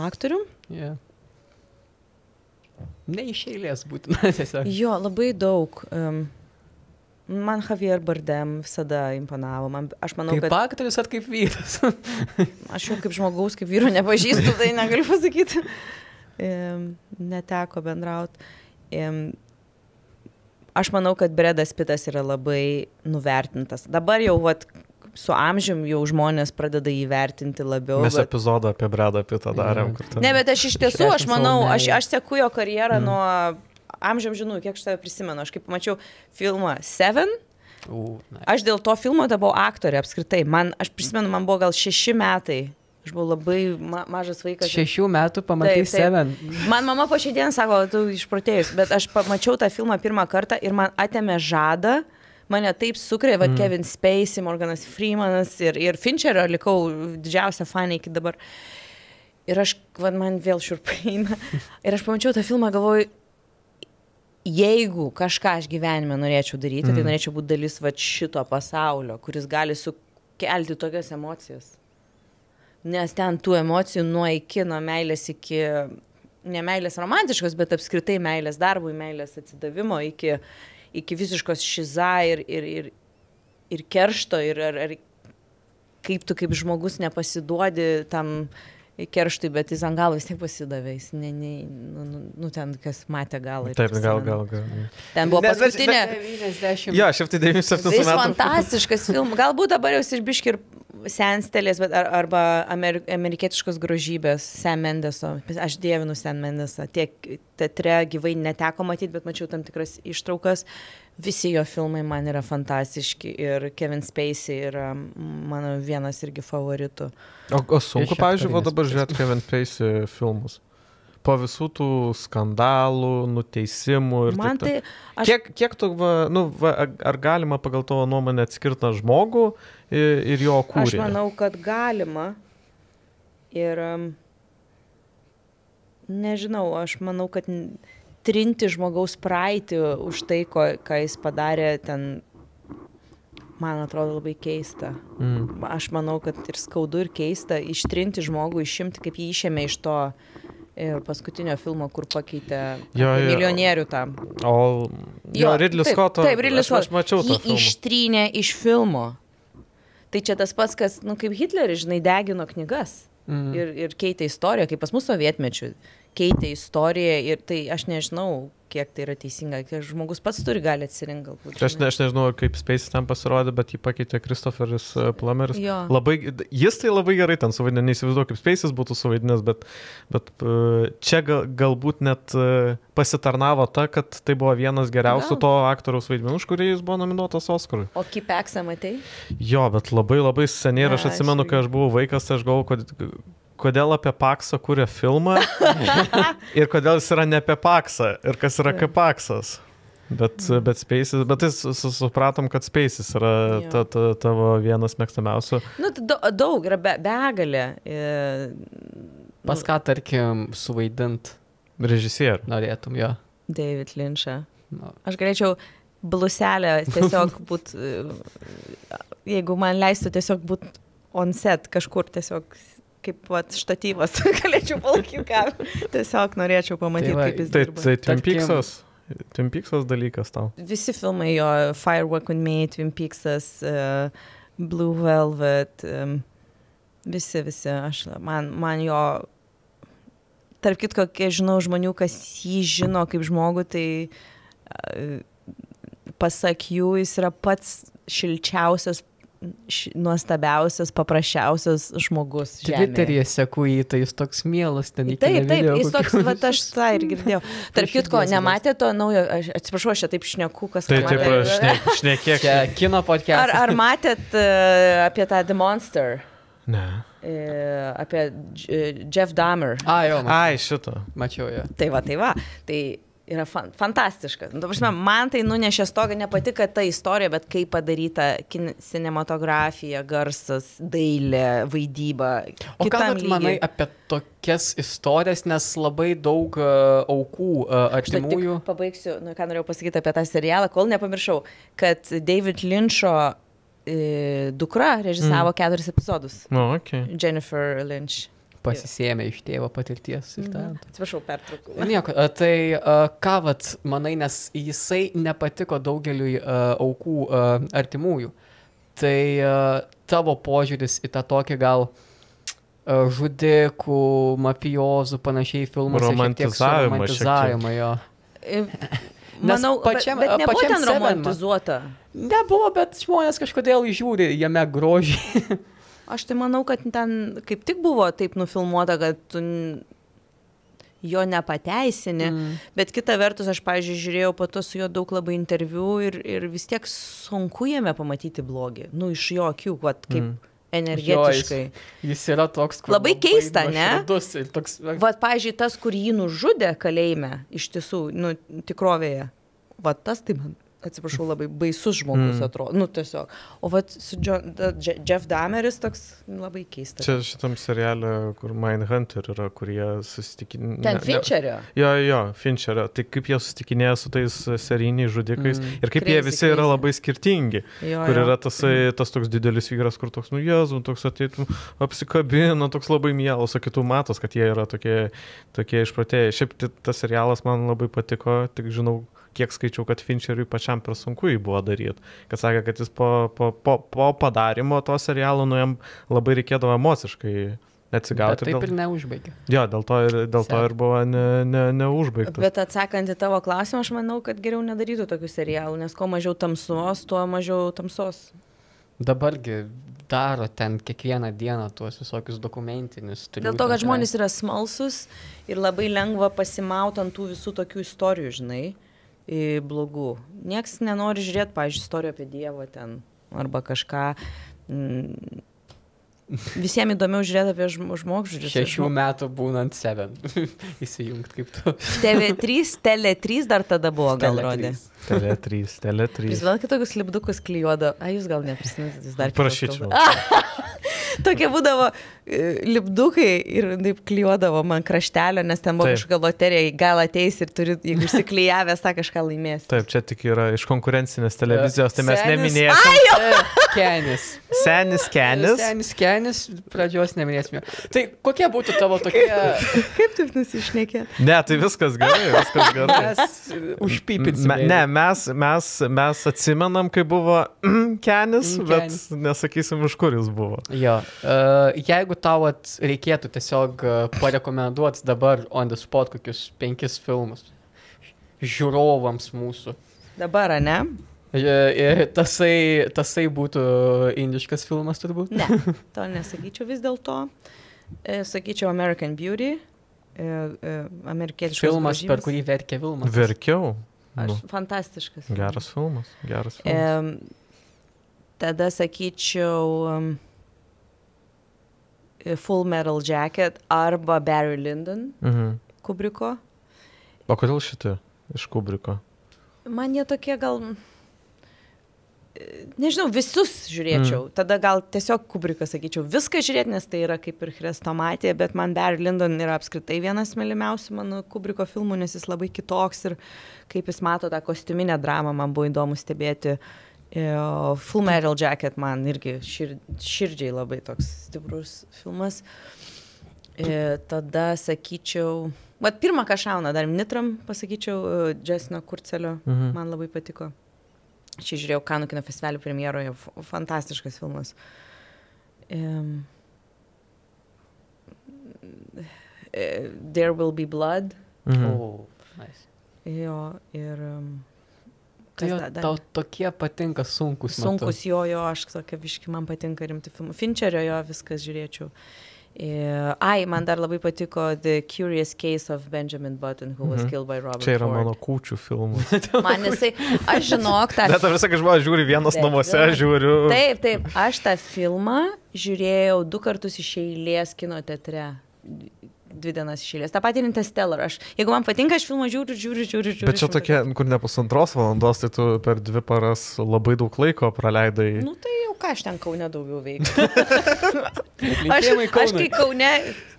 aktorių? Yeah. Ne iš eilės būtina tiesiog. Jo, labai daug. Um, Man Javier Bardem visada imponavo. Man, aš manau, Kaip kad aktorius ar kaip vyras? aš jau kaip žmogaus, kaip vyro nepažįstu, tai negaliu pasakyti. Neteko bendrauti. Aš manau, kad Bredas Pitas yra labai nuvertintas. Dabar jau vat, su amžium jau žmonės pradeda įvertinti labiau. Mes bet- epizodą apie Bredą Pitą darėm. kur ten- Ne, bet aš iš tiesų, aš manau, aš, aš seku jo karjerą mm. nuo amžiam žinau, kiek aš tave prisimenu. Aš kaip pamačiau filmą Seven, U, na. aš dėl to filmo buvau aktorė apskritai. Man, aš prisimenu, man buvo gal šeši metai. Aš buvau labai ma mažas vaikas. Šešių metų pamatai Taip, taip. Seven. Man mama po šiandien sako, tu išprotėjus, bet aš pamačiau tą filmą pirmą kartą ir man atėmė žadą. Mane taip sukrė, va, mm. Kevin Spacey, Morganas Freemanas ir, ir Fincherio likau didžiausia fanė iki dabar. Ir aš, va, man vėl šiurpaina. Ir aš pamačiau tą filmą, galvoju, jeigu kažką aš gyvenime norėčiau daryti, mm. tai norėčiau būti dalis va šito pasaulio, kuris gali sukelti tokias emocijas. Nes ten tų emocijų nuo iki, nuo meilės iki, ne meilės romantiškos, bet apskritai meilės darbui, meilės atsidavimo, iki, iki visiškos šiza ir, ir, ir, ir keršto, ir ar, ar kaip tu kaip žmogus nepasiduodi tam kerštui, bet jis ant galo vis tiek pasidavė, jis ne, ne, nu, nu, nu ten kas matė galą. ir Taip, gal, gal, gal. Ten buvo Ne, bet- paskutinė. 90. Jo, šiaip tai 97 Jis metų. fantastiškas filmas. Galbūt dabar jau išbiški ir senstelės, bet ar, arba amer, amerikietiškos grožybės, Sam Mendeso. Aš dievinu Sam Mendesą. Tiek teatre gyvai neteko matyti, bet mačiau tam tikras ištraukas. Visi jo filmai man yra fantastiški ir Kevin Spacey yra mano vienas irgi favoritų. O, o sunku, pavyzdžiui, va dabar žiūrėti Kevin Spacey filmus. Po visų tų skandalų, nuteisimų ir Man taip tai, aš, Kiek, kiek tu, va, nu, va, ar galima pagal tavo nuomonę atskirtą žmogų ir, ir jo aš kūrinį? manau, kad galima. Ir um, nežinau, aš manau, kad trinti žmogaus praeitį už tai, ko, ką jis padarė ten, man atrodo labai keista. Mm. Aš manau, kad ir skaudu, ir keista ištrinti žmogų, išimti, kaip jį išėmė iš to e, paskutinio filmo, kur pakeitė Jo, jo. milijonierių tą. O jo, Ridley taip, Scott'o. Taip, Ridley aš, aš Scott. mačiau tą Jį filmą. ištrynė iš filmo. Tai čia tas pats, kas, nu, kaip Hitleris, žinai, degino knygas. Mm. Ir, ir keitė istoriją, kaip pas mus sovietmečių. Keitė istoriją ir tai aš nežinau, kiek tai yra teisinga. Kiek žmogus pats turi gali atsirinkti galbūt. Aš, ne, aš nežinau, kaip Space ten pasirodė, bet jį pakeitė Christopheris uh, Plummeris. Jo. Labai, jis tai labai gerai ten suvaidino, neįsivaizduoju, kaip Space'is būtų suvaidinęs, bet, bet uh, čia gal, galbūt net uh, pasitarnavo ta, kad tai buvo vienas geriausių Gal. to aktoriaus vaidmenų, už kurį jis buvo nominuotas Oscarui. O kipeksą matai? Jo, bet labai labai seniai ir aš atsimenu, kai aš buvau vaikas, tai aš galvoju, kod, kodėl apie Paksą kūrė filmą ir kodėl jis yra ne apie Paksą ir kas yra kaip Paksas. Bet, bet Space'is, bet tai su- su- supratom, kad Space'is yra ta, ta, tavo vienas mėgstamiausių. Nu, tai da- daug, yra be, begalė. E, Pas ką, tarkim, suvaidint Režisierių. norėtum jo? David Lynch'ą. Nu, Aš galėčiau bluselę tiesiog būti, jeigu man leistų tiesiog būti on set kažkur tiesiog kaip vat, štatyvas, galėčiau palaikyti ką. Tiesiog norėčiau pamatyti, Tai va, kaip jis Tai, dirba. tai Twin Peaksas. Twin Peaksas dalykas tau. Visi filmai jo, Firework with Me, Twin Peaksas, uh, Blue Velvet, um, visi, visi, aš, man, man jo, tarp kitko, kai žinau žmonių, kas jį žino kaip žmogų, tai uh, pasak jų, jis yra pats šilčiausias, nuostabiausias, paprasčiausias žmogus. Twitter'yje seku jį, tai jis toks mielas ten iki Taip, taip, nevidėjo jis toks, va, aš tą ir girdėjau. Tarp kitko, nematė to naujo, aš atsiprašau, aš čia taip šneku, kas Tai taip, šne, šnekėk. Kino podcast. Ar, ar matėt uh, apie tą The Monster, Ne. uh, apie J- Jeff Dahmer? A, jo, ma- Ai, šitą. mačiau jo. Tai va, tai va, tai yra fan, fantastiška. Nu, ta prasme, man tai nunešė stogą ne pati, kad ta istorija, bet kaip padaryta kin- cinematografija, garsas, dailė, vaidyba. O ką kitam vat manai apie tokias istorijas, nes labai daug uh, aukų uh, artimųjų. pabaigsiu, nu, ką norėjau pasakyti apie tą serialą, kol nepamiršau, kad David Lyncho e, dukra režisavo mm. keturis epizodus. Okei. Okay. Jennifer Lynch. Pasisėmė iš tėvo patirties ir talento. Atsiprašau, pertraukau. Nieko, tai a, ką vat manai, nes jisai nepatiko daugeliui a, aukų a, artimųjų. Tai tavo požiūris į tą tokį gal a, žudikų, mafijozų, panašiai tiek Romantizavimą. Romantizavimą jo. Nes Manau, pačiam- bet, bet nebuvo pačiam ten Seven ma- romantizuota. Nebuvo, bet žmonės kažkodėl žiūri jame grožį. Aš tai manau, kad ten kaip tik buvo taip nufilmuota, kad tu jo nepateisini, mm. bet kita vertus, aš, pavyzdžiui, žiūrėjau po to su juo daug labai interviu ir, ir vis tiek sunku jame pamatyti blogį. Nu, iš jo akių, vat, kaip mm. energetiškai. Jis yra toks, kur Labai keista, ne? toks, Vat, pavyzdžiui, tas, kur jį nužudė kalėjime, iš tiesų, nu, tikrovėje, va tas tai man, atsiprašau, labai baisus žmogus mm. atrodo, nu, tiesiog. O va, su John, da, Je- Jeff Dameris toks labai keistas. Čia šitam serialė, kur Mindhunter yra, kur jie susitikinė. Ten Fincherio. Jo, jo, Fincherio. Tai kaip jie susitikinėja su tais serijiniais žudikais mm. ir kaip Crazy, jie visi yra crazy. labai skirtingi. Jo, kur jo. yra tasai, tas toks didelis vyras, kur toks, nu jėzu, toks ateitų, apsikabina, toks labai mielas, o kitų matos, kad jie yra tokie, tokie išprotėjai. Šiaip tas serialas man labai patiko, tik žinau, kiek skaičiau, kad Fincheriui pačiam per sunku jį buvo daryti. Kad sakė, kad jis po, po, po, po padarimo to serialo, nu jam labai reikėdavo emociškai bet atsigauti. taip ir dėl... neužbaigė. Jo, dėl to ir, dėl to ir buvo ne, ne, neužbaigtas. Bet atsakant į tavo klausimą, aš manau, kad geriau nedarytų tokių serialų, nes kuo mažiau tamsos, tuo mažiau tamsos. Dabargi daro ten kiekvieną dieną tuos visokius dokumentinius. Dėl to, kad žmonės yra smalsus ir labai lengva pasimauti ant tų visų tokių istorijų, žinai, į blogų. Niekas nenori žiūrėti, pavyzdžiui, istorijų apie Dievą ten arba kažką. Mm, Visiems įdomiau žiūrėti apie žmogžudžius. Šešių metų būnant Seven. Įsijungt kaip tu. TV3, Tele3 dar tada buvo, gal rodė. Tele 3, Tele 3. Jūs vėl kitokius lipdukus klyjuodo. A, jūs gal neprisiminate, jūs dar Prašyčiau. Tokie būdavo e, lipdukai ir taip klyjuodavo man kraštelio, nes ten buvo Taip. kažkokia loterija, gal ateis ir turi, jeigu išsiklyjavęs, tą kažką laimės. Taip, čia tik yra iš konkurencinės televizijos, tai mes neminėjome. Kenis. Senis Kenis. Senis Kenis, pradžios neminėsime. Tai kokie būtų tavo tokie... Kaip taip nusišnekė? Ne, tai viskas gerai, viskas gerai. Mes užpypinsime. Me, ne, mes, mes, mes atsimenam, kai buvo mm, Kenis, Mm, bet Kenis. nesakysim, iš kur jis buvo. Jo, uh, jeigu tau at, reikėtų tiesiog uh, parekomenduoti dabar on the spot kokius penkis filmus žiūrovams mūsų. Dabar, ar ne? E, e, tasai, tasai būtų indiškas filmas turbūt. Ne, to nesakyčiau vis dėlto. E, Sakyčiau American Beauty. E, e, amerikietiškas Filmas, per grožybės. kurį verkė Vilmas. Verkiau. Aš, Nu, fantastiškas. filmas. geras filmas, geras filmas. E, tada sakyčiau um, Full Metal Jacket arba Barry Lyndon Mhm. Kubriko. O kodėl šitie iš Kubriko? Man jie tokie gal... e, Nežinau, visus žiūrėčiau. Mm. Tada gal tiesiog Kubriką sakyčiau. Viską žiūrėti, nes tai yra kaip ir Chrestomatija, bet man Barry Lyndon yra apskritai vienas mylimiausių mano Kubriko filmų, nes jis labai kitoks ir kaip jis mato tą kostiuminę dramą, man buvo įdomu stebėti. E, Full Metal Jacket man irgi šir, širdžiai labai toks stiprus filmas. E, tada sakyčiau, bet pirmą, ką šauna, dar Nitram pasakyčiau, Jasino Kurcelio, mhm. man labai patiko. Čia žiūrėjau Kanų kino festivalio premjeroje, fantastiškas filmas. Um, There Will Be Blood. Mhm. O, nice. Jo, ir... Um, Tai jo, tau tokie patinka sunkus. Sunkus jo, jo, aš tokia viški, man patinka rimti filmai. Fincherio jo viskas žiūrėčiau. E, ai, man dar labai patiko The Curious Case of Benjamin Button, who was Mhm. killed by Robert Čia yra Ford. mano kūčių filmas. Man jisai, aš žinok, tą Net visą, kai žmonės žiūri vienas Taip, namuose, žiūriu. Taip, taip, aš tą filmą žiūrėjau du kartus iš eilės kino teatre. Dvi dienas iš eilės. Ta pati Interstellar. Aš, jeigu man patinka, aš filmą žiūriu, žiūriu, žiūriu. žiūriu Bet čia žiūriu. tokia, kur ne pusantros valandos, tai tu per dvi paras labai daug laiko praleidai. Nu tai jau ką aš ten kaune daugiau veikiu. Aš, aš kai kaune,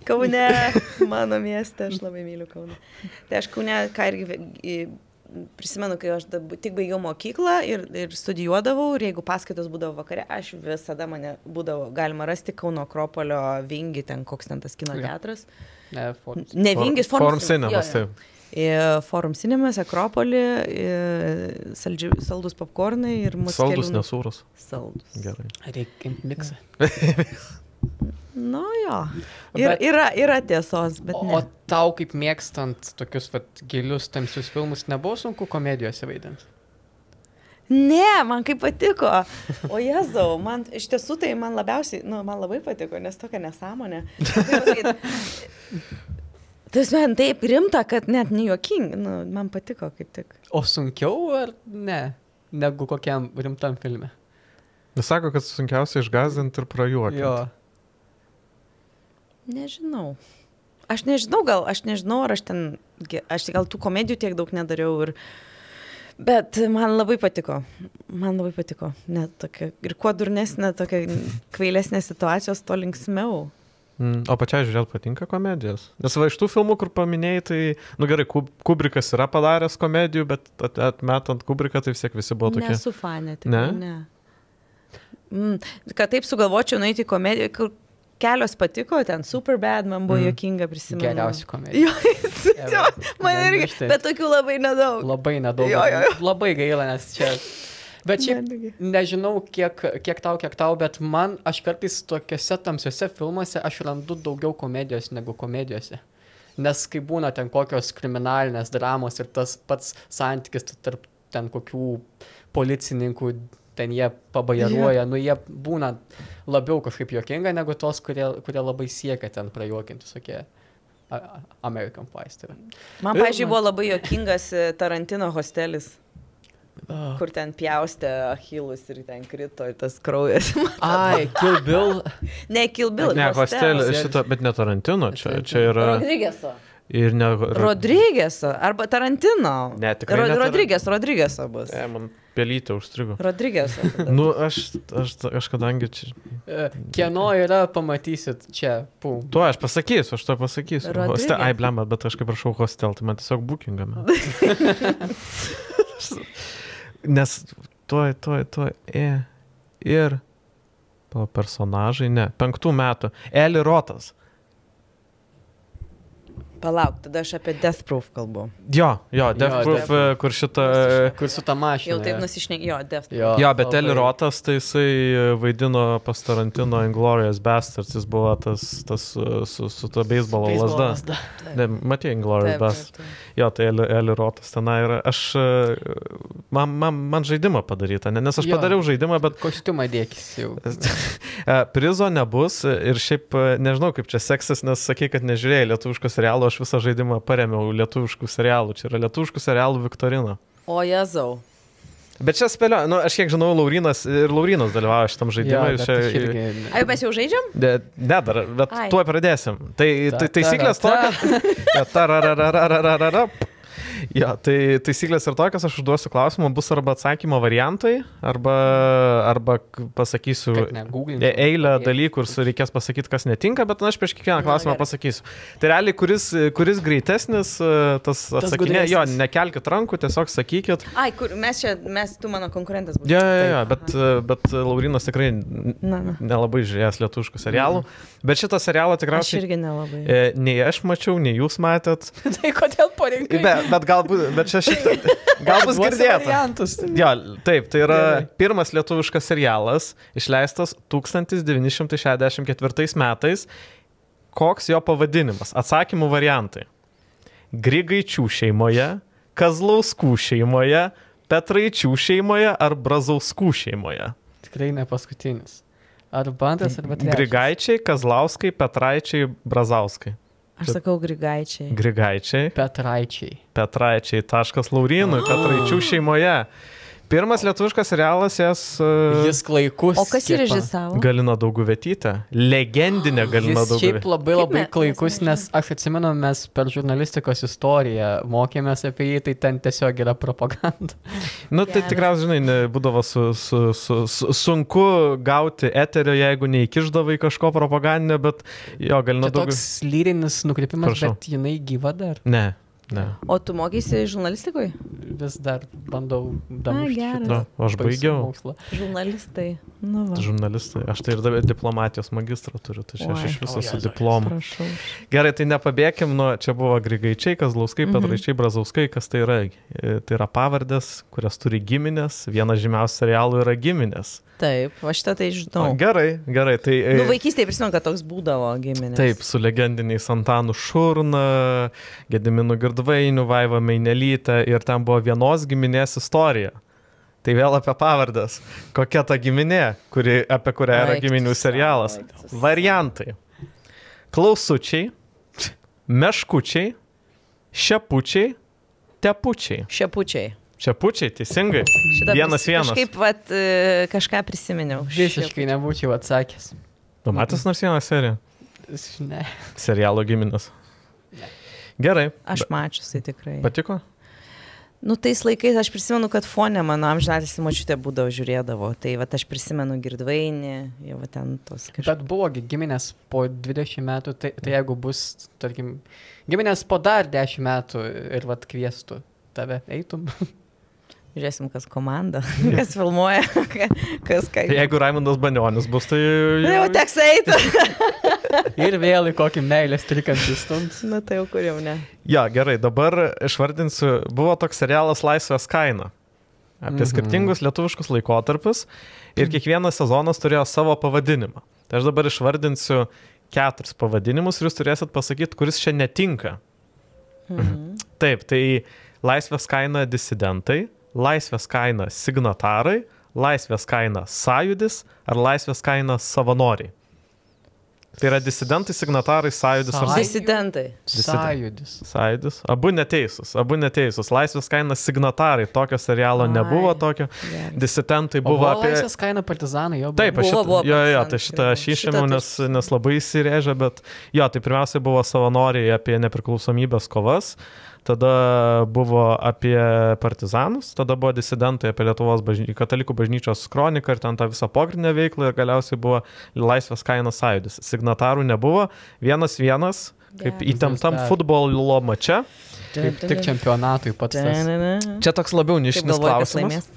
kaune, mano mieste, aš labai myliu kauną. Tai aš kaune, ką irgi prisimenu, kai aš dab, tik baigiau mokyklą ir, ir studijuodavau, ir jeigu paskaitos būdavo vakare, aš visada mane būdavo galima rasti Kauno Akropolio vingi, ten koks ten tas kino teatras. Ne, for... Ne vingis, Forum Cinemas, jo, jo. Forum Cinemas, Akropolį, į saldži, saldus popkornai ir mūsų. Saldus, nesūrus. Saldus. Gerai. Reikia miksą. Nu jo. Ir, Bet- yra, yra tiesos, bet O, ne. o tau kaip mėgstant tokius vat, gilius tamsius filmus nebuvo sunku komedijose vaidinti? Ne, man kaip patiko. O Jėzau, man iš tiesų tai man labiausiai, nu, man labai patiko, nes tokia nesąmonė. Tai man taip rimta, kad net nejuoking, nu, man patiko kaip tik. O sunkiau ar ne, negu kokiam rimtam filme? Jis sako, kad sunkiausia išgazdinti ir prajuokti. Jo. Nežinau. Aš nežinau, gal, aš nežinau, ar aš ten, aš gal tų komedijų tiek daug nedariau ir... Bet man labai patiko. Man labai patiko. Net tokia. Ir kuo durnesnė, tokia kvailesnė situacijos, to linksmiau. Mm, o pačiai žiūrėt patinka komedijos. Nes va iš tų filmų, kur paminėjai, tai, nu gerai, Kub Kubrikas yra padaręs komedijų, bet at- atmetant Kubriką, tai vis tiek visi buvo tokie. Nesu fanė, tikrai Ne? ne. Mm, kad taip sugalvočiau nueiti į komediją, kur kelios patiko, ten Superbad, man buvo Mm. jokinga prisimenu. Geriausia komedija. Jo, jo, man irgi, bet tokių labai nedaug. Labai nedaug. Jo, jo. Labai gaila, nes čia. Bet šiaip nežinau, kiek, kiek tau, kiek tau, bet man, aš kartais tokiuose tamsiuose filmuose aš randu daugiau komedijos negu komedijose. Nes kai būna ten kokios kriminalinės dramos ir tas pats santykis tarp ten kokių policininkų, ten jie pabajaruoja, nu jie būna labiau kažkaip juokinga negu tos, kurie, kurie labai siekia ten prajuokinti a- American Pies. Tai. Man, pažiūrėjau, buvo labai jokingas e, Tarantino hostelis, Ah. kur ten pjaustė Achilus ir ten krito ir tas kraujas. Ai, Kill Bill. ne, Kilbil. Ne, hostelį, šito, bet ne Tarantino, čia, čia yra. Rodrygeso. Ir ne. Rodrygeso. Arba Tarantino. Ne, tikrai ne Ro Tar- Rodryges, Rodrygeso bus. Ne, man pelytė užstrigo. Rodrygeso. Nu, aš, aš, aš kadangi čia. E, Kieno yra, pamatysit čia, pum. Tuo aš pasakysiu, aš to pasakysiu. Hostel, ai, blemba, bet aš kaip prašau hostel, tai man tiesiog bookingame. Nes tuoj, tuoj, tuoj, e. Ir. Pala, personažai, ne. Penktų metų. Eli Rotas. Palauk, tada aš apie Death Proof kalbu. Jo, jo, Death Jo, Proof, Death e, kur šitą... Kur su ta mašina. Jau taip jo. nusišnek, jo, Death Proof. Jo, Jo, bet. Eli Rotas, tai jisai e, vaidino pas Tarantino Inglorious Bastards, jis buvo tas, tas e, su, su to beisbolo lasda. lazda. Ne, matė Inglorious Bastards. Jo, tai Eli, Eli Rotas tenai yra. Aš, e, man, man, man žaidimą padaryta, ne? nes aš Jo. padariau žaidimą, bet Kostiumą dėkis jau. e, prizo nebus ir šiaip e, nežinau, kaip čia seksis, nes sakai, kad nežiūrėjai lietuviškų serialų, aš visą žaidimą paremiau lietuviškų serialų. Čia yra lietuviškų serialų Viktorina. O Jėzau. Bet čia spėlio, nu, aš kiek žinau, Laurinas ir Laurinas dalyvauja šitam žaidimui. bet čia, irgi- Ai, mes jau žaidžiam? Ne, ne dar, bet Ai. tuo pradėsim. Tai, Ta- tai taisyklės ta- tokios. Ja, tai taisyklės ir tokios, aš užduosiu klausimą, bus arba atsakymo variantai, arba, arba pasakysiu ne, e- eilę dalykų ir su- reikės pasakyti, kas netinka, bet na, aš prieš kiekvieną Na, klausimą gerai. pasakysiu. Tai realiai, kuris, kuris greitesnis, e, tas atsakinė, jo, gudresnis. nekelkit rankų, tiesiog sakykit. Ai, kur mes čia, mes, tu mano konkurentas. Ja, ja, ja, Taip, bet, bet Laurinas tikrai Na, na. nelabai žiūrėjęs lietuviškų serialų. Bet šitą serialą Aš tikriausiai irgi nelabai. e, nei aš mačiau, nei jūs matėt. tai kodėl parinkai? Bet, bet galbūt, bet čia šitą. Gal bus girdėta. Jo, taip, tai yra Gerai. pirmas lietuviškas serialas, išleistas 1964 metais. Koks jo pavadinimas? Atsakymų variantai. Grigaičių šeimoje, Kazlauskų šeimoje, Petraičių šeimoje ar Brazauskų šeimoje. Tikrai ne paskutinis. Arba antras, arba trečias. Grigaičiai, Kazlauskai, Petraičiai, Brazauskai. Aš sakau grigaičiai. Grigaičiai, Petraičiai. Petraičiai, taškas Laurinui, Petraičių šeimoje. Pirmas lietuviškas serialas jas uh, Jis klaikus. O kas jį režisavo? Galina Dauguvetytė. Legendinė Galina Jis šiaip labai Kaip labai me- klaikus, mes nes aš atsimenu, mes per žurnalistikos istoriją mokėmės apie jį, tai ten tiesiog yra propaganda. Nu, tai tikriausiai, žinai, ne, būdavo su, su, su, su, sunku gauti eterio, jeigu neįkiždavai kažko propagandinio, bet jo, Galina Tai Dauguvetytė. toks lyrinis nukrypimas, Prašau. bet jinai gyva dar. Ne, ne. O tu mokysi žurnalistikoje? vis dar bandau damušti. Na, aš baigiau. mokslą. Žurnalistai. Nu, va. Žurnalistai. Aš tai ir dabar diplomatijos magistrą turiu, tai aš iš viso su diplomu. Prašau. Gerai, tai nepabėkim nuo, čia buvo Grigaičiai, Kazlauskai, Mhm. Petraičiai, Brazauskai, kas tai yra? E, Tai yra pavardės, kurias turi giminės, vienas žymiausių serialų yra giminės. Taip, aš šitą tai žinau. O, Gerai, gerai, tai... e, Nu, vaikystėje prisimenu, kad toks būdavo giminės. Taip, su legendiniais Antanu Šurna, Gediminu Girdvainiu, Vaiva Mainelytė ir ten buvo vienos giminės istorija. Tai vėl apie pavardės. Kokia ta giminė, kuri, apie kurią yra Eik tu giminių serialas? eik tu sau. Variantai. Klausučiai, meškučiai, šepučiai, tepučiai. Šepučiai. Šepučiai, teisingai. Šitą Vienas vienas. Kažkaip vat, e, kažką prisiminiau. Visiškai nebūčiau atsakęs. Tu matęs nors vieną seriją? Ne. Serialo giminės. Gerai. Aš mačiusi tikrai. Patiko? Nu, tais laikais aš prisimenu, kad fone mano amžinatės mačiutė būdavo žiūrėdavo. Tai va aš prisimenu girdvainį, jau va ten tos kažkas. Bet buvo gi giminės po 20 metų, tai, tai jeigu bus, tarkim, giminės po dar 10 metų ir vad kvieštų tave, eitum. Žiūrėsim, kas komanda, kas filmuoja, ka- kas ką. Tai jeigu Raimondas Banionis bus, tai... Na, jau teks eiti. ir vėl į kokį meilės trikampį stums. Na, tai jau kur jau ne. Ja, gerai, dabar išvardinsiu, buvo toks serialas Laisvės kaina. Apie Mhm. skirtingus lietuviškus laikotarpius ir kiekvienas sezonas turėjo savo pavadinimą. Tai aš dabar išvardinsiu keturis pavadinimus ir jūs turėsit pasakyti, kuris čia netinka. Mhm. Taip, tai Laisvės kaina disidentai, Laisvės kaina signatarai, Laisvės kaina sąjudis ar Laisvės kaina savanoriai. Tai yra disidentai, signatarai, sąjudis ar. Disidentai. Sąjūdis. Sąjūdis. Abu neteisūs, abu neteisūs. Laisvės kaina signatarai, tokio serialo Ai. nebuvo tokio. Geras. Disidentai Buvo buvo apie... laisvės kaina partizanai, jo. Taip, aš Buvo, šitą, buvo jo, jo, tai šitą aš išėmiau, nes, nes labai įsirėžė, bet jo, tai pirmiausia buvo savanoriai apie nepriklausomybės kovas, tada buvo apie partizanus, tada buvo disidentai apie Lietuvos bažny... katalikų bažnyčios kroniką ir ten tą visą pogrindinę veiklą ir galiausiai buvo laisvės kainos sąjūdis. Signatarų nebuvo, vienas vienas, kaip Geras. įtemptam futbolo mače. Kaip tik čempionatui pats tas. Čia toks labiau nišinis klausimas.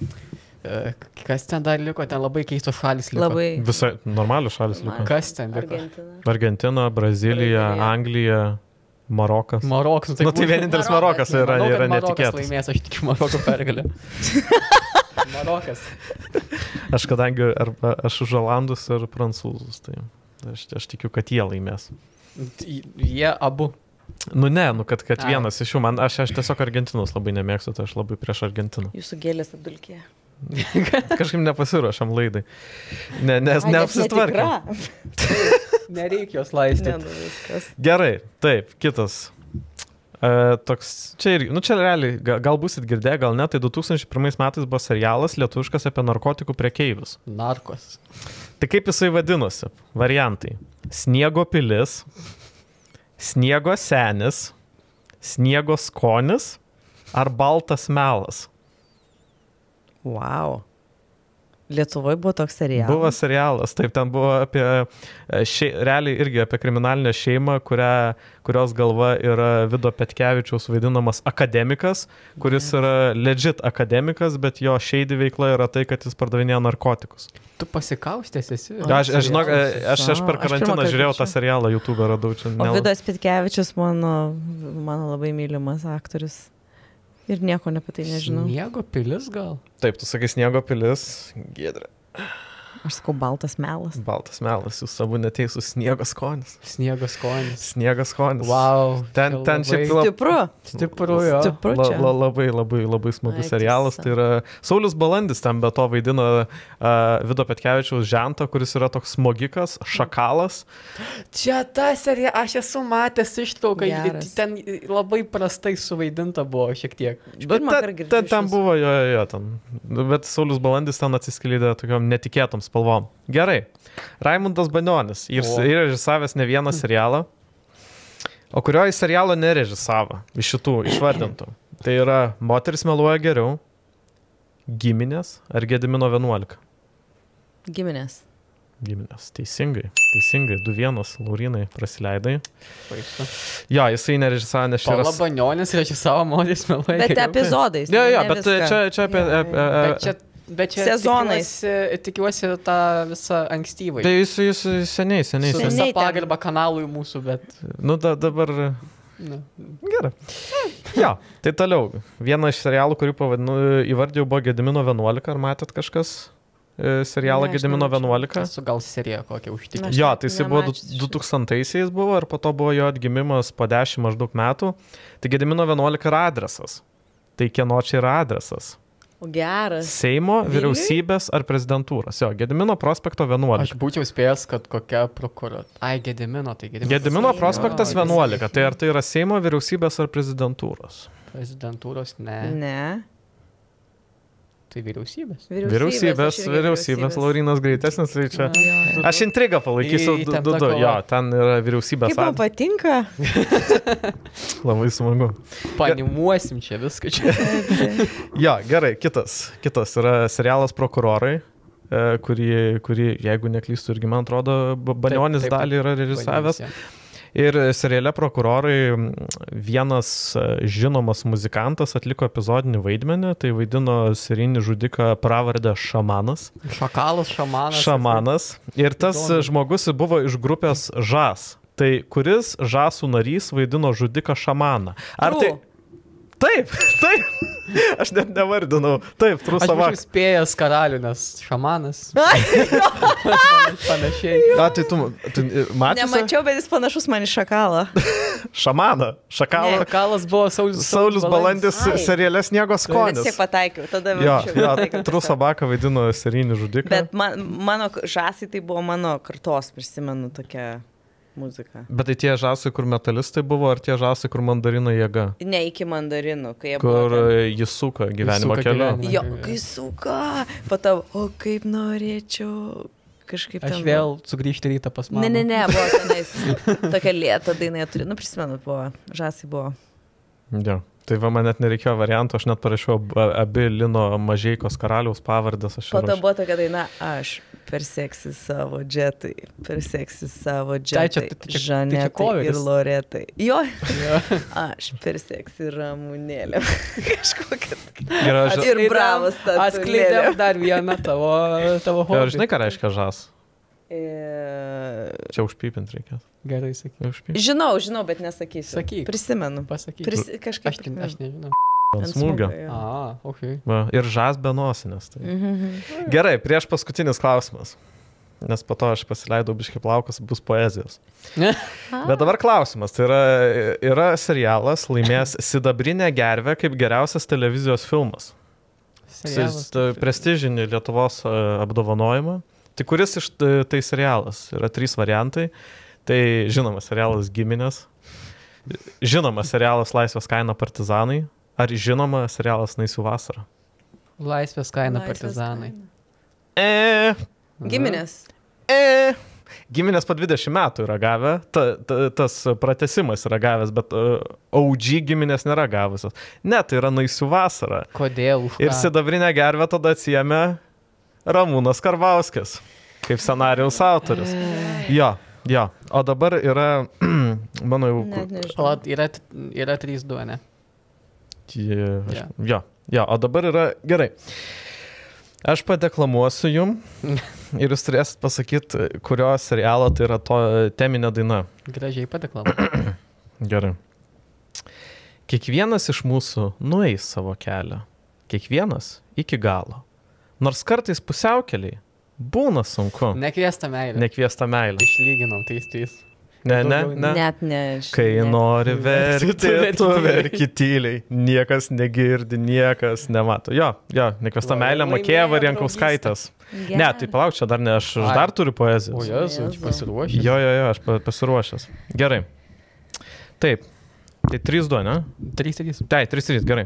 E, Kas ten dar liko, ten labai keistos šalis liko. Labai. Visai normalių šalis liko. Kas ten liko? Argentina. Argentina, Brazilija, Brazilija. Anglija, Marokas. Marokas. Na tai vienintelis Marokas yra, Manau, yra Marokas netikėtas. Laimės, aš tikiu Maroko pergalę. Marokas. Aš kadangi arba aš už Olandus ir Prancūzus, tai aš, aš tikiu, kad jie laimės. Jie abu. Nu ne, nu kad, kad Ai. vienas iš jų, man, aš, aš tiesiog Argentinos labai nemėgstu, tai aš labai prieš Argentiną. Jūsų gėlės apdulkė. Kažkaip nepasiruošėm laidai. Ne, nes neapsitvarkėm. Nereikia jos laisti. Ne, nu viskas. Gerai, taip, kitas. E, toks, čia ir, nu čia realiai, ga- gal busit girdėję, gal ne, tai 2001 metais buvo serialas lietuviškas apie narkotikų prekeivius. Narkos. Tai kaip jisai vadinosi? Variantai. Sniego pilis, sniego senis, sniego skonis ar baltas melas. Wow. Lietuvoje buvo toks serialas. Buvo serialas, taip, ten buvo apie, e, šei, realiai irgi apie kriminalinę šeimą, kurią, kurios galva yra Vido Petkevičiaus vaidinamas akademikas, kuris yra legit akademikas, bet jo šeidi veikla yra tai, kad jis pardavinėja narkotikus. Tu pasikaustęs esi. Aš, aš, žinok, e, aš, aš per Aš karantiną kartą žiūrėjau tą serialą, YouTube radau čia. O nela- Vidas Pitkevičius mano, mano labai mylimas aktorius. Ir nieko apie tai nežinau. Miego pilis gal? Taip, tu sakai sniego pilis, gėdra. Aš sakau, baltas melas. Baltas melas, jūs abu neteisūs sniego skonis. Sniego skonis. Sniego skonis. Wow. Ten, ten šiaip labai lab, Stipru. Stipru, jo. Stipru la, la, labai, labai, labai smagus Ai, serialas. Tai yra Saulis Balandis ten be to vaidina uh, Vido Petkevičiaus žentą, kuris yra toks smogikas, šakalas. Čia ta serija, aš esu matęs ištrauką, Geras. ten labai prastai suvaidinta buvo šiek tiek. Bet kartą girdžiu ten, buvo, jo, jo, jo, ten. Bet Saulis Balandis ten atsiskleidė tokiam netikėtom spalvom. Gerai. Raimundas Banionis. Yra režisavęs ne vieną serialą. O kurio jis serialo nerežisavo iš šitų išvardintų? Tai yra Moteris meluoja geriau, Giminės ar Gedimino 11. Giminės. Giminės. Teisingai. Teisingai. 2-1 Laurinai prasileidai. Baisu. Jo, jisai nerežisavo, nes čia yra... Palabanionis režisavo modis meluoja. Bet geriau. epizodais. Jo, jo, ne bet čia, čia apie... Jo, apie, jo. Bet čia, bet čia Sezonais. Tikiuosi, tikiuosi tą visą ankstyvą. Tai jis, jis seniai, seniai, Su ten. pagarba kanalui mūsų, bet... Nu, da, dabar... Nu. Gerai. Jo, tai toliau. Vieną iš serialų, kurį pavadinu, įvardėjau, buvo Gedimino 11. Ar matėt kažkas e, serialą Gedimino nemačiau. 11? Esu gal seriją kokią užtikrinti. Aš Jo, tai jisai buvo nemačius šito. 2000-aisiais buvo ir po to buvo jo atgimimas po 10 maždaug metų. Tai Gedimino 11 yra adresas. Tai kieno čia yra adresas? O geras. Seimo, vyriausybės ar prezidentūros? Jo, Gedimino prospekto Aš 11. būčiau spėjęs, kad kokia prokuratūra. Ai, Gedimino, tai Gedimino. Gedimino prospektas Jo, 11. Tai ar tai yra Seimo, vyriausybės ar prezidentūros? Prezidentūros, ne. Ne. Tai vyriausybės. Vyriausybės, aš irgi vyriausybės, Laurinas greitesnis, tai čia. Jo. Aš intrigą palaikysiu. Į- Du, du, du. Jo, ten yra vyriausybės. Kaip man ad- patinka. Labai smagu. Panimuosim čia viską čia. Jo, gerai, kitas. Kitas yra serialas Prokurorai, e, kurį, kurį jeigu neklystu, irgi man atrodo, Ba- Banionis taip, taip. dalį yra režisavęs. Vadinasi. Ir seriale Prokurorai vienas e, žinomas muzikantas atliko epizodinį vaidmenį, tai vaidino serijinį žudiką pravardę Šamanas. Šakalas, šamanas. Šamanas. Ir tas Įdomu. žmogus buvo iš grupės Žas. Tai kuris Žasų narys vaidino žudiką Šamaną? Ar tai... Taip, taip. Aš net nevardinau. Taip, Aš Trusavak. būčiau spėjęs karalių, nes šamanas. Panašiai. A, tai tu, tu matei? Nemačiau, bet jis panašus man į šakalą. Šamaną. Šakalą. Šakalas buvo Saulis. Saulis Balandis Ai. serialė Sniego skonis. tiek pataikiau. Tada Jo, mačiau, jo, pataikiau tiesiog. Trusabaką vaidino serijinį žudiką. Bet man, mano žąsai tai buvo mano kartos, prisimenu tokią muziką. Bet tai tie žasai, kur metalistai buvo, ar tie žasai, kur mandarino jėga? Ne iki mandarinų, kai jie Kur buvo. ten- e, jis suka gyvenimo keliu. Jo, kai suka. Po to, o kaip norėčiau kažkaip Aš ten. vėl sugrįžti rytą pas mane. Ne, ne, ne, buvo tenais. Tokia lėta daina, jie turi, nu prisimenu, buvo. Žąsai buvo. Jo. Tai va, man net nereikėjo variantų, aš net parašiau ab- abi Lino Mažeikos karaliaus pavardės. Po to buvo tokia daina, aš perseksi savo džetai, perseksi savo Tai džetai, tai čia- tai čia Žanetai ir Loretai. Jo, Jo. aš perseksi ramūnėlę. Kažkokia. Ir aš, Ir bravas tas. Atskleidėm dar vieną tavo, tavo hobį. žinai, ką reiškia žas? E... Čia užpypint reikės. Gerai, sakyk. Žinau, žinau, bet nesakysiu. Sakyk. Prisimenu. Pasakyk. Pris... Kažkaip. Aš, ne- aš nežinau. Ant smūgio. A, ok. Va, ir žas be nosinės. Tai. Mhm. Gerai, prieš paskutinis klausimas. Nes po to aš pasileidau biški plaukas, bus poezijos. Bet dabar klausimas. Tai yra, yra serialas laimėjęs Sidabrinę gervę kaip geriausias televizijos filmas. Serialas. Prestižinį Lietuvos e, apdovanojimą. Tai kuris iš t- tai serialas? Yra trys variantai. Tai žinoma, serialas Giminės. Žinoma, serialas Laisvės kaina partizanai. Ar žinoma, serialas Naisių vasara? Laisvės kaina Laisvės partizanai. E, kaina. Giminės. e. Giminės po 20 metų yra gavę, ta, ta, tas pratesimas yra gavęs, bet uh, OG giminės nėra gavusios. Ne, tai yra Naisių vasara. Kodėl? Ir sidabrinę gervę tada atsijėmė Ramūnas Karvauskis, kaip scenarijaus autorius. Jo, jo. O dabar yra, mano jau... O yra, yra 3-2, ne? Jo, aš- Jo. jo, jo, o dabar yra gerai. Aš padeklamuosiu jum ir jūs turėsit pasakyti, kurio serialo tai yra to teminė daina. Gražiai padeklamu. Gerai. Kiekvienas iš mūsų nueis savo kelią. Kiekvienas iki galo. Nors kartais pusiaukeliai būna sunku. Nekviesta meilė. Nekviesta meilė. Išlyginau, 3-3. Ne, ne, Daugiau ne. Net ne. aš- Kai net- nori verkti, tu verki tu tyliai. verki tyliai. Niekas negirdi, niekas nemato. Jo, jo, nekviesta meilė laimėjo mokėjo Variankauskaitės. Gerai. Ne, tai palauk, čia dar ne, aš, aš dar turiu O poezijos. jesu, Jėzau. pasiruošęs. Jo, jo, jo, aš pa- pasiruošęs. Gerai. Taip. Tai 3-2, ne? 3-3. Tai, 3-3, gerai.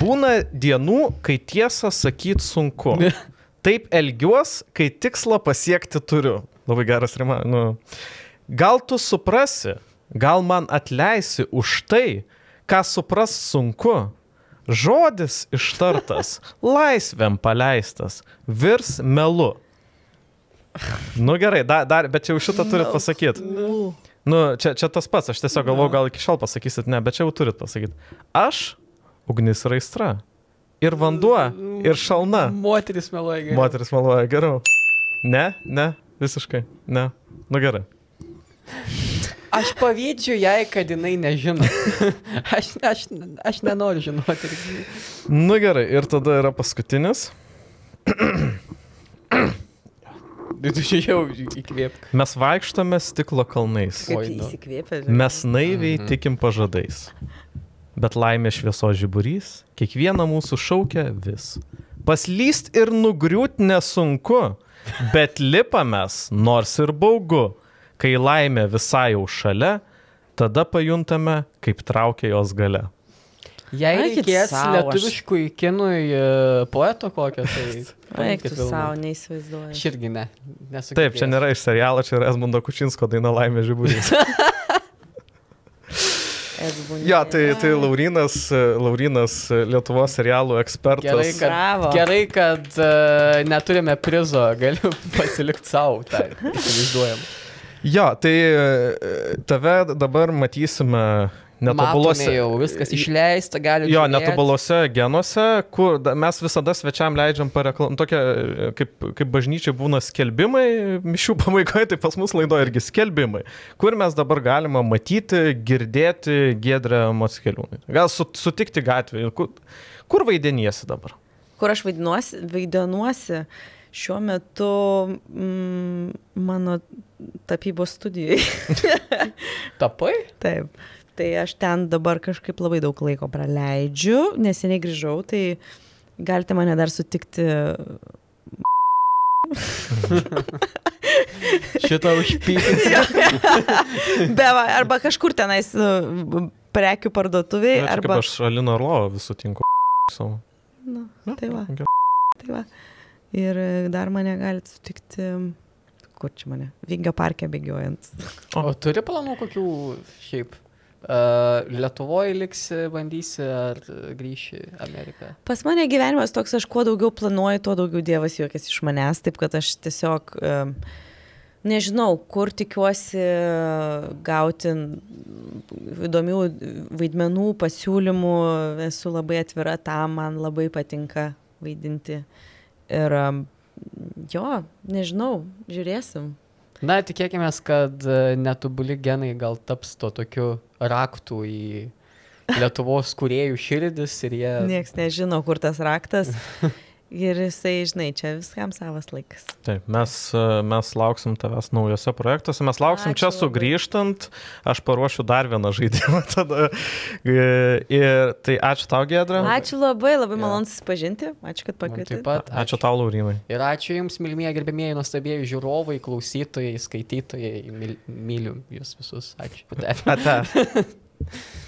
Būna dienų, kai tiesą sakyti sunku. Taip elgiuos, kai tikslą pasiekti turiu. Labai geras rima. Nu. Gal tu suprasi, gal man atleisi už tai, ką supras sunku. Žodis ištartas, laisvėm paleistas, virs melu. Nu gerai, dar, dar bet jau šitą turit pasakyti. Nu, čia, čia tas pats, aš tiesiog galvoju, gal iki šiol pasakysit, ne, bet čia jau turit pasakyti. Aš ugnis ir aistra. Ir vanduo, ir šalna. Moteris meluoja geriau. Moteris meluoja geriau. Ne, ne, visiškai, ne. Nu gerai. Aš pavydžiu jai, kad jinai nežino. aš, aš, aš nenoriu žinoti. Nu gerai, ir tada yra paskutinis. Čia jau įkvėp. Mes vaikštome stiklo kalnais. Nu. įsikvėpė. Mes naiviai tikim pažadais. Bet laimė švieso žiburys kiekvieną mūsų šaukia vis. Paslyst ir nugriūt nesunku, bet lipamės nors ir baugu. Kai laimė visai jau šalia, tada pajuntame, kaip traukia jos gale. Jei Aikit reikės sau, aš- lietuviškui kinui e, poeto kokio, tai... Eik tu savo, neįsivaizduoju. Aš irgi ne. nesu Taip, čia girdėjęs. nėra iš serialo, čia yra Esmundo Kučinsko daina Laimė žiburys. Jo, tai, tai Laurinas, Laurinas, Lietuvos serialų ekspertas. Gerai, kad, Bravo. gerai, kad uh, neturime prizo, galiu pasilikti savo, tai įsivaizduojam. Jo, tai e, tave dabar matysime netobulose. Jau viskas išleista, gali. Jo, netobulose genuose, kur mes visada svečiam leidžiam pareklam, tokia, e, kaip, kaip bažnyčiai būna skelbimai, mišių pabaigoje, tai pas mus laido irgi skelbimai, kur mes dabar galime matyti, girdėti Gedrę Mockeliūnai. Gal su, sutikti gatvėje, kur, kur vaidiniesi dabar? Kur aš vaidinuosi, vaidinuosi šiuo metu mm, mano tapybos studijai. Tapai? Taip. Tai aš ten dabar kažkaip labai daug laiko praleidžiu, neseniai grįžau, tai galite mane dar sutikti. Šitą užpykti. Be, va, arba kažkur tenais e, prekių parduotuviai, Na, čia arba... Kaip aš Alino Orlovo visų tinku savo. Na, Nu, tai va, gerai. tai va. Ir e, dar mane galite sutikti, kur čia mane, Vingio parke bėgiojant. O turi planų kokių šiaip? Lietuvoje liksi, bandysi ar grįši į Ameriką? Pas mane gyvenimas toks, aš kuo daugiau planuoju, tuo daugiau Dievas juokiasi iš manęs, taip kad aš tiesiog nežinau, kur tikiuosi gauti įdomių vaidmenų, pasiūlymų, esu labai atvira tam, man labai patinka vaidinti. Ir jo, nežinau, žiūrėsim. Na, tikėkime, kad e, netobuli genai gal taps to tokiu raktų į Lietuvos kuriejų širdis ir jie... Niekas nežino, kur tas raktas. Ir jisai, žinai, čia viskam savas laikas. Taip, mes, mes lauksim tavęs naujose projektuose, mes lauksim Ačiū čia sugrįžtant, aš paruošiu dar vieną žaidimą tada. Ir tai ačiū tau, Gedra. Ačiū labai, labai Jo. malonu susipažinti. Ačiū, kad pakvietėte. Taip pat. Ačiū tau, Laurinai. Ir ačiū Jums, mylimieji gerbėmieji, nuostabieji žiūrovai, klausytojai, skaitytojai. Myl, myliu Jūs visus. Ačiū. Ate.